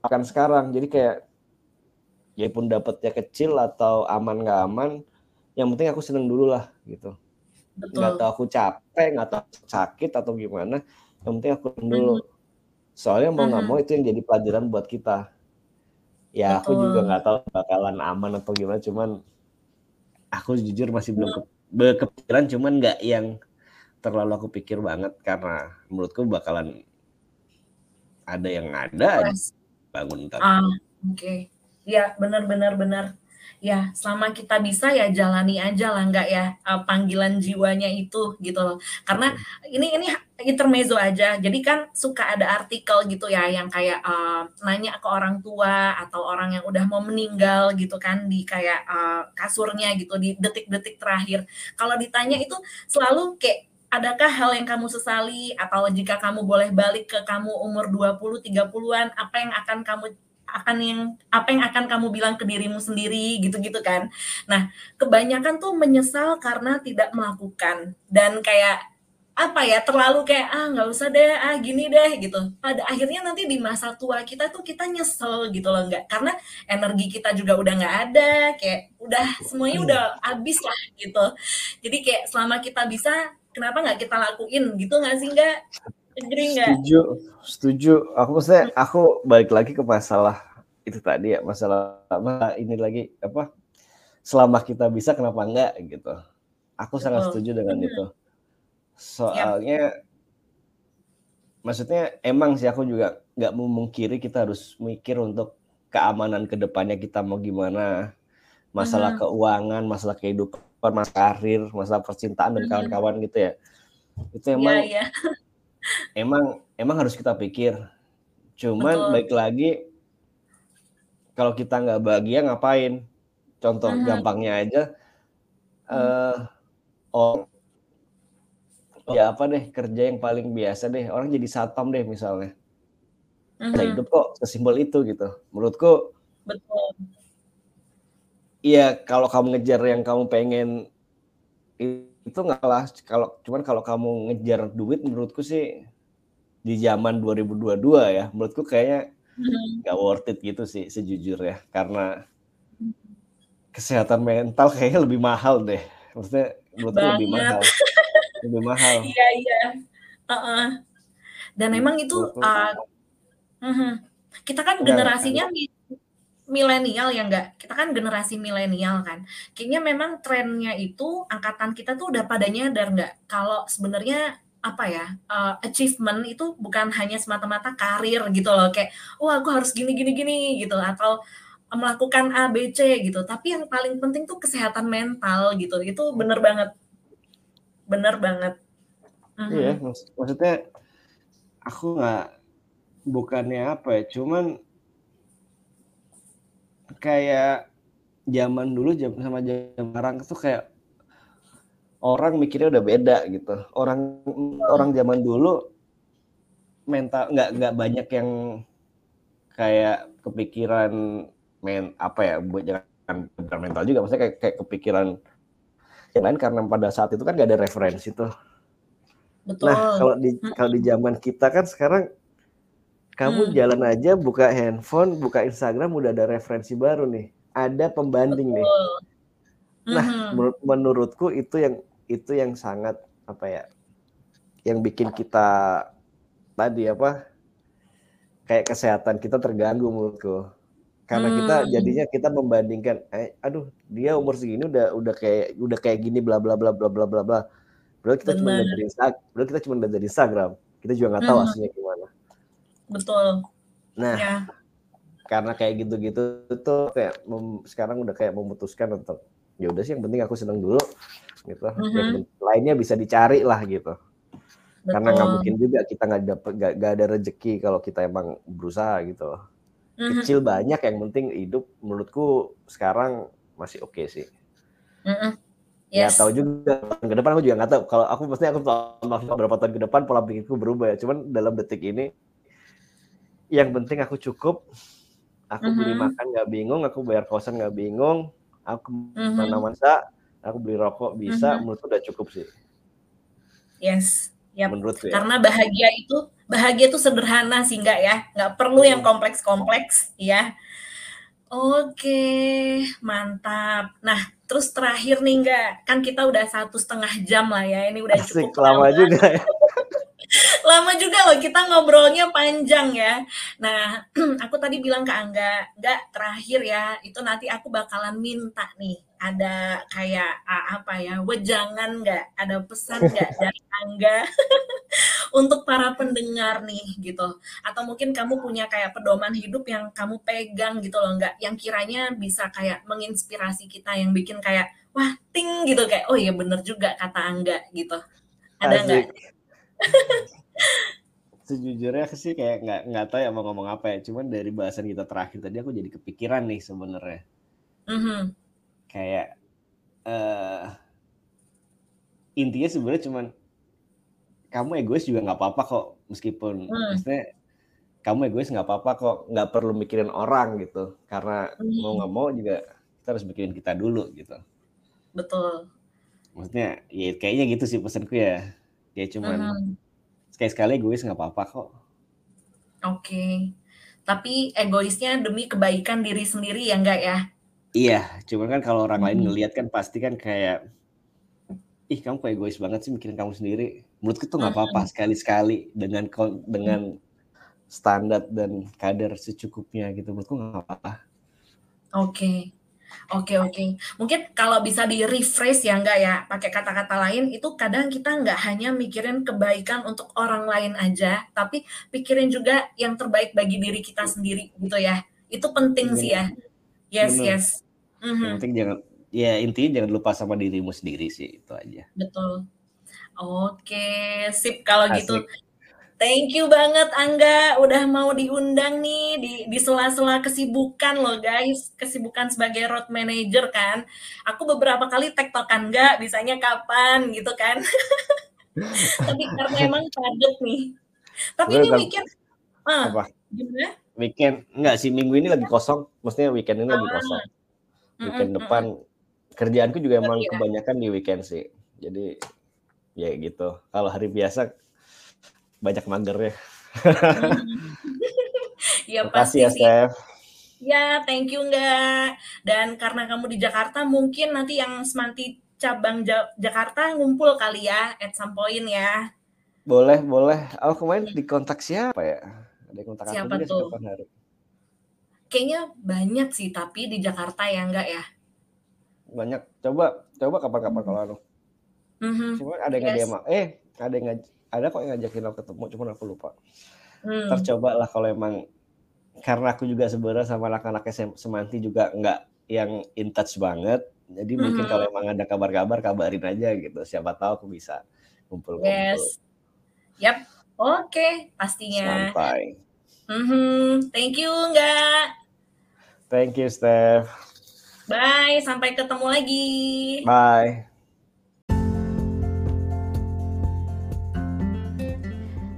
S2: akan sekarang jadi kayak ya pun dapatnya kecil atau aman nggak aman yang penting aku seneng dulu lah gitu nggak tahu aku capek nggak tahu sakit atau gimana yang penting aku dulu mm-hmm. soalnya mau nggak mm-hmm. mau itu yang jadi pelajaran buat kita ya Betul. aku juga nggak tahu bakalan aman atau gimana cuman aku jujur masih belum ke, kepikiran cuman nggak yang terlalu aku pikir banget karena menurutku bakalan ada yang ada bangun ntar.
S1: Ah, oke. Okay. Ya, benar benar benar. Ya, selama kita bisa ya jalani aja lah, nggak ya uh, panggilan jiwanya itu gitu loh. Karena ini ini intermezzo aja. Jadi kan suka ada artikel gitu ya yang kayak uh, nanya ke orang tua atau orang yang udah mau meninggal gitu kan di kayak uh, kasurnya gitu di detik-detik terakhir. Kalau ditanya itu selalu kayak adakah hal yang kamu sesali atau jika kamu boleh balik ke kamu umur 20 30-an apa yang akan kamu akan yang apa yang akan kamu bilang ke dirimu sendiri gitu-gitu kan. Nah, kebanyakan tuh menyesal karena tidak melakukan. Dan kayak apa ya terlalu kayak ah nggak usah deh ah gini deh gitu. Pada akhirnya nanti di masa tua kita tuh kita nyesel gitu loh nggak. Karena energi kita juga udah nggak ada kayak udah semuanya udah habis lah gitu. Jadi kayak selama kita bisa kenapa nggak kita lakuin gitu nggak sih nggak
S2: Setuju, setuju. Aku maksudnya aku balik lagi ke masalah itu tadi ya masalah apa ini lagi apa selama kita bisa kenapa enggak gitu. Aku sangat setuju dengan itu. Soalnya yep. maksudnya emang sih aku juga nggak memungkiri kita harus mikir untuk keamanan ke depannya kita mau gimana. masalah uh-huh. keuangan, masalah kehidupan, masalah karir, masalah percintaan dan kawan-kawan gitu ya. Itu iya, emang yeah, yeah. Emang emang harus kita pikir. Cuman Betul. baik lagi kalau kita nggak bahagia ngapain? Contoh uh-huh. gampangnya aja uh, oh ya apa deh kerja yang paling biasa deh orang jadi satpam deh misalnya. Uh-huh. Nah, hidup kok sesimpel itu gitu. Menurutku
S1: Betul
S2: Iya, kalau kamu ngejar yang kamu pengen itu nggak lah. Kalau cuman kalau kamu ngejar duit, menurutku sih di zaman 2022 ya, menurutku kayaknya hmm. nggak hmm. worth it gitu sih sejujurnya, karena kesehatan mental kayaknya lebih mahal deh. Maksudnya menurutku lebih mahal, lebih mahal.
S1: Iya iya. Uh -uh. Dan memang itu uh, uh, kita kan generasinya milenial ya enggak kita kan generasi milenial kan. Kayaknya memang trennya itu angkatan kita tuh udah pada nyadar enggak kalau sebenarnya apa ya uh, achievement itu bukan hanya semata-mata karir gitu loh. Kayak wah aku harus gini gini gini gitu. Atau melakukan A B C gitu. Tapi yang paling penting tuh kesehatan mental gitu. Itu bener banget. Bener banget.
S2: Iya -huh. maksudnya aku nggak bukannya apa ya cuman kayak zaman dulu sama zaman sekarang tuh kayak orang mikirnya udah beda gitu. Orang orang zaman dulu mental nggak nggak banyak yang kayak kepikiran men apa ya buat jangan bukan mental juga maksudnya kayak, kayak kepikiran yang lain karena pada saat itu kan gak ada referensi tuh. Betul. Nah kalau di kalau di zaman kita kan sekarang kamu hmm. jalan aja buka handphone, buka Instagram udah ada referensi baru nih. Ada pembanding Betul. nih. Nah, hmm. menurut, menurutku itu yang itu yang sangat apa ya? Yang bikin kita tadi apa? Kayak kesehatan kita terganggu menurutku. Karena hmm. kita jadinya kita membandingkan, eh, aduh dia umur segini udah udah kayak udah kayak gini bla bla bla bla bla bla bla. Bro kita cuma dari Instagram, kita cuma dari Instagram. Kita juga nggak tahu hmm. aslinya gimana
S1: betul
S2: nah ya. karena kayak gitu-gitu tuh kayak mem, sekarang udah kayak memutuskan untuk ya udah sih yang penting aku seneng dulu gitu mm -hmm. yang lainnya bisa dicari lah gitu Betul. karena nggak mungkin juga kita nggak dapet gak, ada rezeki kalau kita emang berusaha gitu mm -hmm. kecil banyak yang penting hidup menurutku sekarang masih oke okay sih mm -hmm. Yes. Gak tahu juga ke depan aku juga nggak tahu kalau aku pasti aku beberapa tahun ke depan pola pikirku berubah ya cuman dalam detik ini yang penting aku cukup aku mm-hmm. beli makan nggak bingung aku bayar kosan nggak bingung aku mm-hmm. mana masa aku beli rokok bisa mm-hmm. menurutku udah cukup sih
S1: yes yep. menurut ya. karena bahagia itu bahagia itu sederhana sih nggak ya nggak perlu mm. yang kompleks-kompleks ya oke mantap nah terus terakhir nih nggak kan kita udah satu setengah jam lah ya ini udah Asik, cukup
S2: lama juga ya
S1: lama juga loh kita ngobrolnya panjang ya. Nah, aku tadi bilang ke Angga, enggak terakhir ya, itu nanti aku bakalan minta nih ada kayak apa ya, wejangan enggak, ada pesan enggak dari Angga untuk para pendengar nih gitu. Atau mungkin kamu punya kayak pedoman hidup yang kamu pegang gitu loh enggak, yang kiranya bisa kayak menginspirasi kita yang bikin kayak wah ting gitu kayak oh iya bener juga kata Angga gitu. Ada enggak?
S2: Sejujurnya sih kayak nggak nggak tahu ya mau ngomong apa ya. Cuman dari bahasan kita terakhir tadi aku jadi kepikiran nih sebenarnya. Mm-hmm. Kayak uh, intinya sebenarnya cuman kamu egois juga nggak apa-apa kok meskipun mm. maksudnya kamu egois nggak apa-apa kok nggak perlu mikirin orang gitu karena mm. mau nggak mau juga kita harus mikirin kita dulu gitu
S1: betul
S2: maksudnya ya kayaknya gitu sih pesanku ya ya cuman mm-hmm sekali-sekali egois nggak apa-apa kok. Oke.
S1: Okay. Tapi egoisnya demi kebaikan diri sendiri ya enggak ya?
S2: Iya, cuman kan kalau orang hmm. lain ngelihat kan pasti kan kayak ih kamu kok egois banget sih mikirin kamu sendiri. Menurutku tuh nggak apa-apa hmm. sekali-sekali dengan dengan standar dan kadar secukupnya gitu. Menurutku nggak apa-apa.
S1: Oke. Okay. Oke oke. Mungkin kalau bisa di rephrase ya enggak ya, pakai kata-kata lain itu kadang kita enggak hanya mikirin kebaikan untuk orang lain aja, tapi pikirin juga yang terbaik bagi diri kita sendiri gitu ya. Itu penting sih ya. Yes Bener. yes.
S2: Mm-hmm. Yang penting jangan ya intinya jangan lupa sama dirimu sendiri sih itu aja.
S1: Betul. Oke, sip kalau gitu. Thank you banget Angga udah mau diundang nih di di sela-sela kesibukan loh guys, kesibukan sebagai road manager kan. Aku beberapa kali tektokan enggak, bisanya kapan gitu kan. Tapi karena emang padat nih. Tapi ini weekend
S2: ah, apa? Gimana? Weekend enggak sih minggu ini lagi kosong, maksudnya weekend ini ah. lagi kosong. Weekend mm -mm, depan kerjaanku juga emang ya. kebanyakan di weekend sih. Jadi ya gitu. Kalau hari biasa banyak mager ya.
S1: ya pasti ya, Steph. Ya, thank you enggak. Dan karena kamu di Jakarta, mungkin nanti yang semanti cabang ja Jakarta ngumpul kali ya at some point ya.
S2: Boleh, boleh. Aku kemarin di kontak siapa ya? Ada kontak
S1: siapa aku tuh? hari. Kayaknya banyak sih, tapi di Jakarta ya enggak ya?
S2: Banyak. Coba, coba kapan-kapan kalau anu. Mm -hmm. Cuma ada yang yes. dia eh ada yang ada kok yang ngajakin aku ketemu cuma aku lupa. Hmm. tercoba lah kalau emang karena aku juga sebenarnya sama anak-anak semanti juga nggak yang in touch banget. Jadi hmm. mungkin kalau emang ada kabar-kabar kabarin aja gitu. Siapa tahu aku bisa kumpul-kumpul.
S1: Yes. Yap. Oke okay. pastinya.
S2: Sampai.
S1: Mm-hmm. thank you enggak
S2: thank you Steph.
S1: Bye. Sampai ketemu lagi.
S2: Bye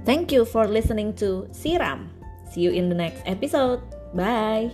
S1: Thank you for listening to Siram. See you in the next episode. Bye.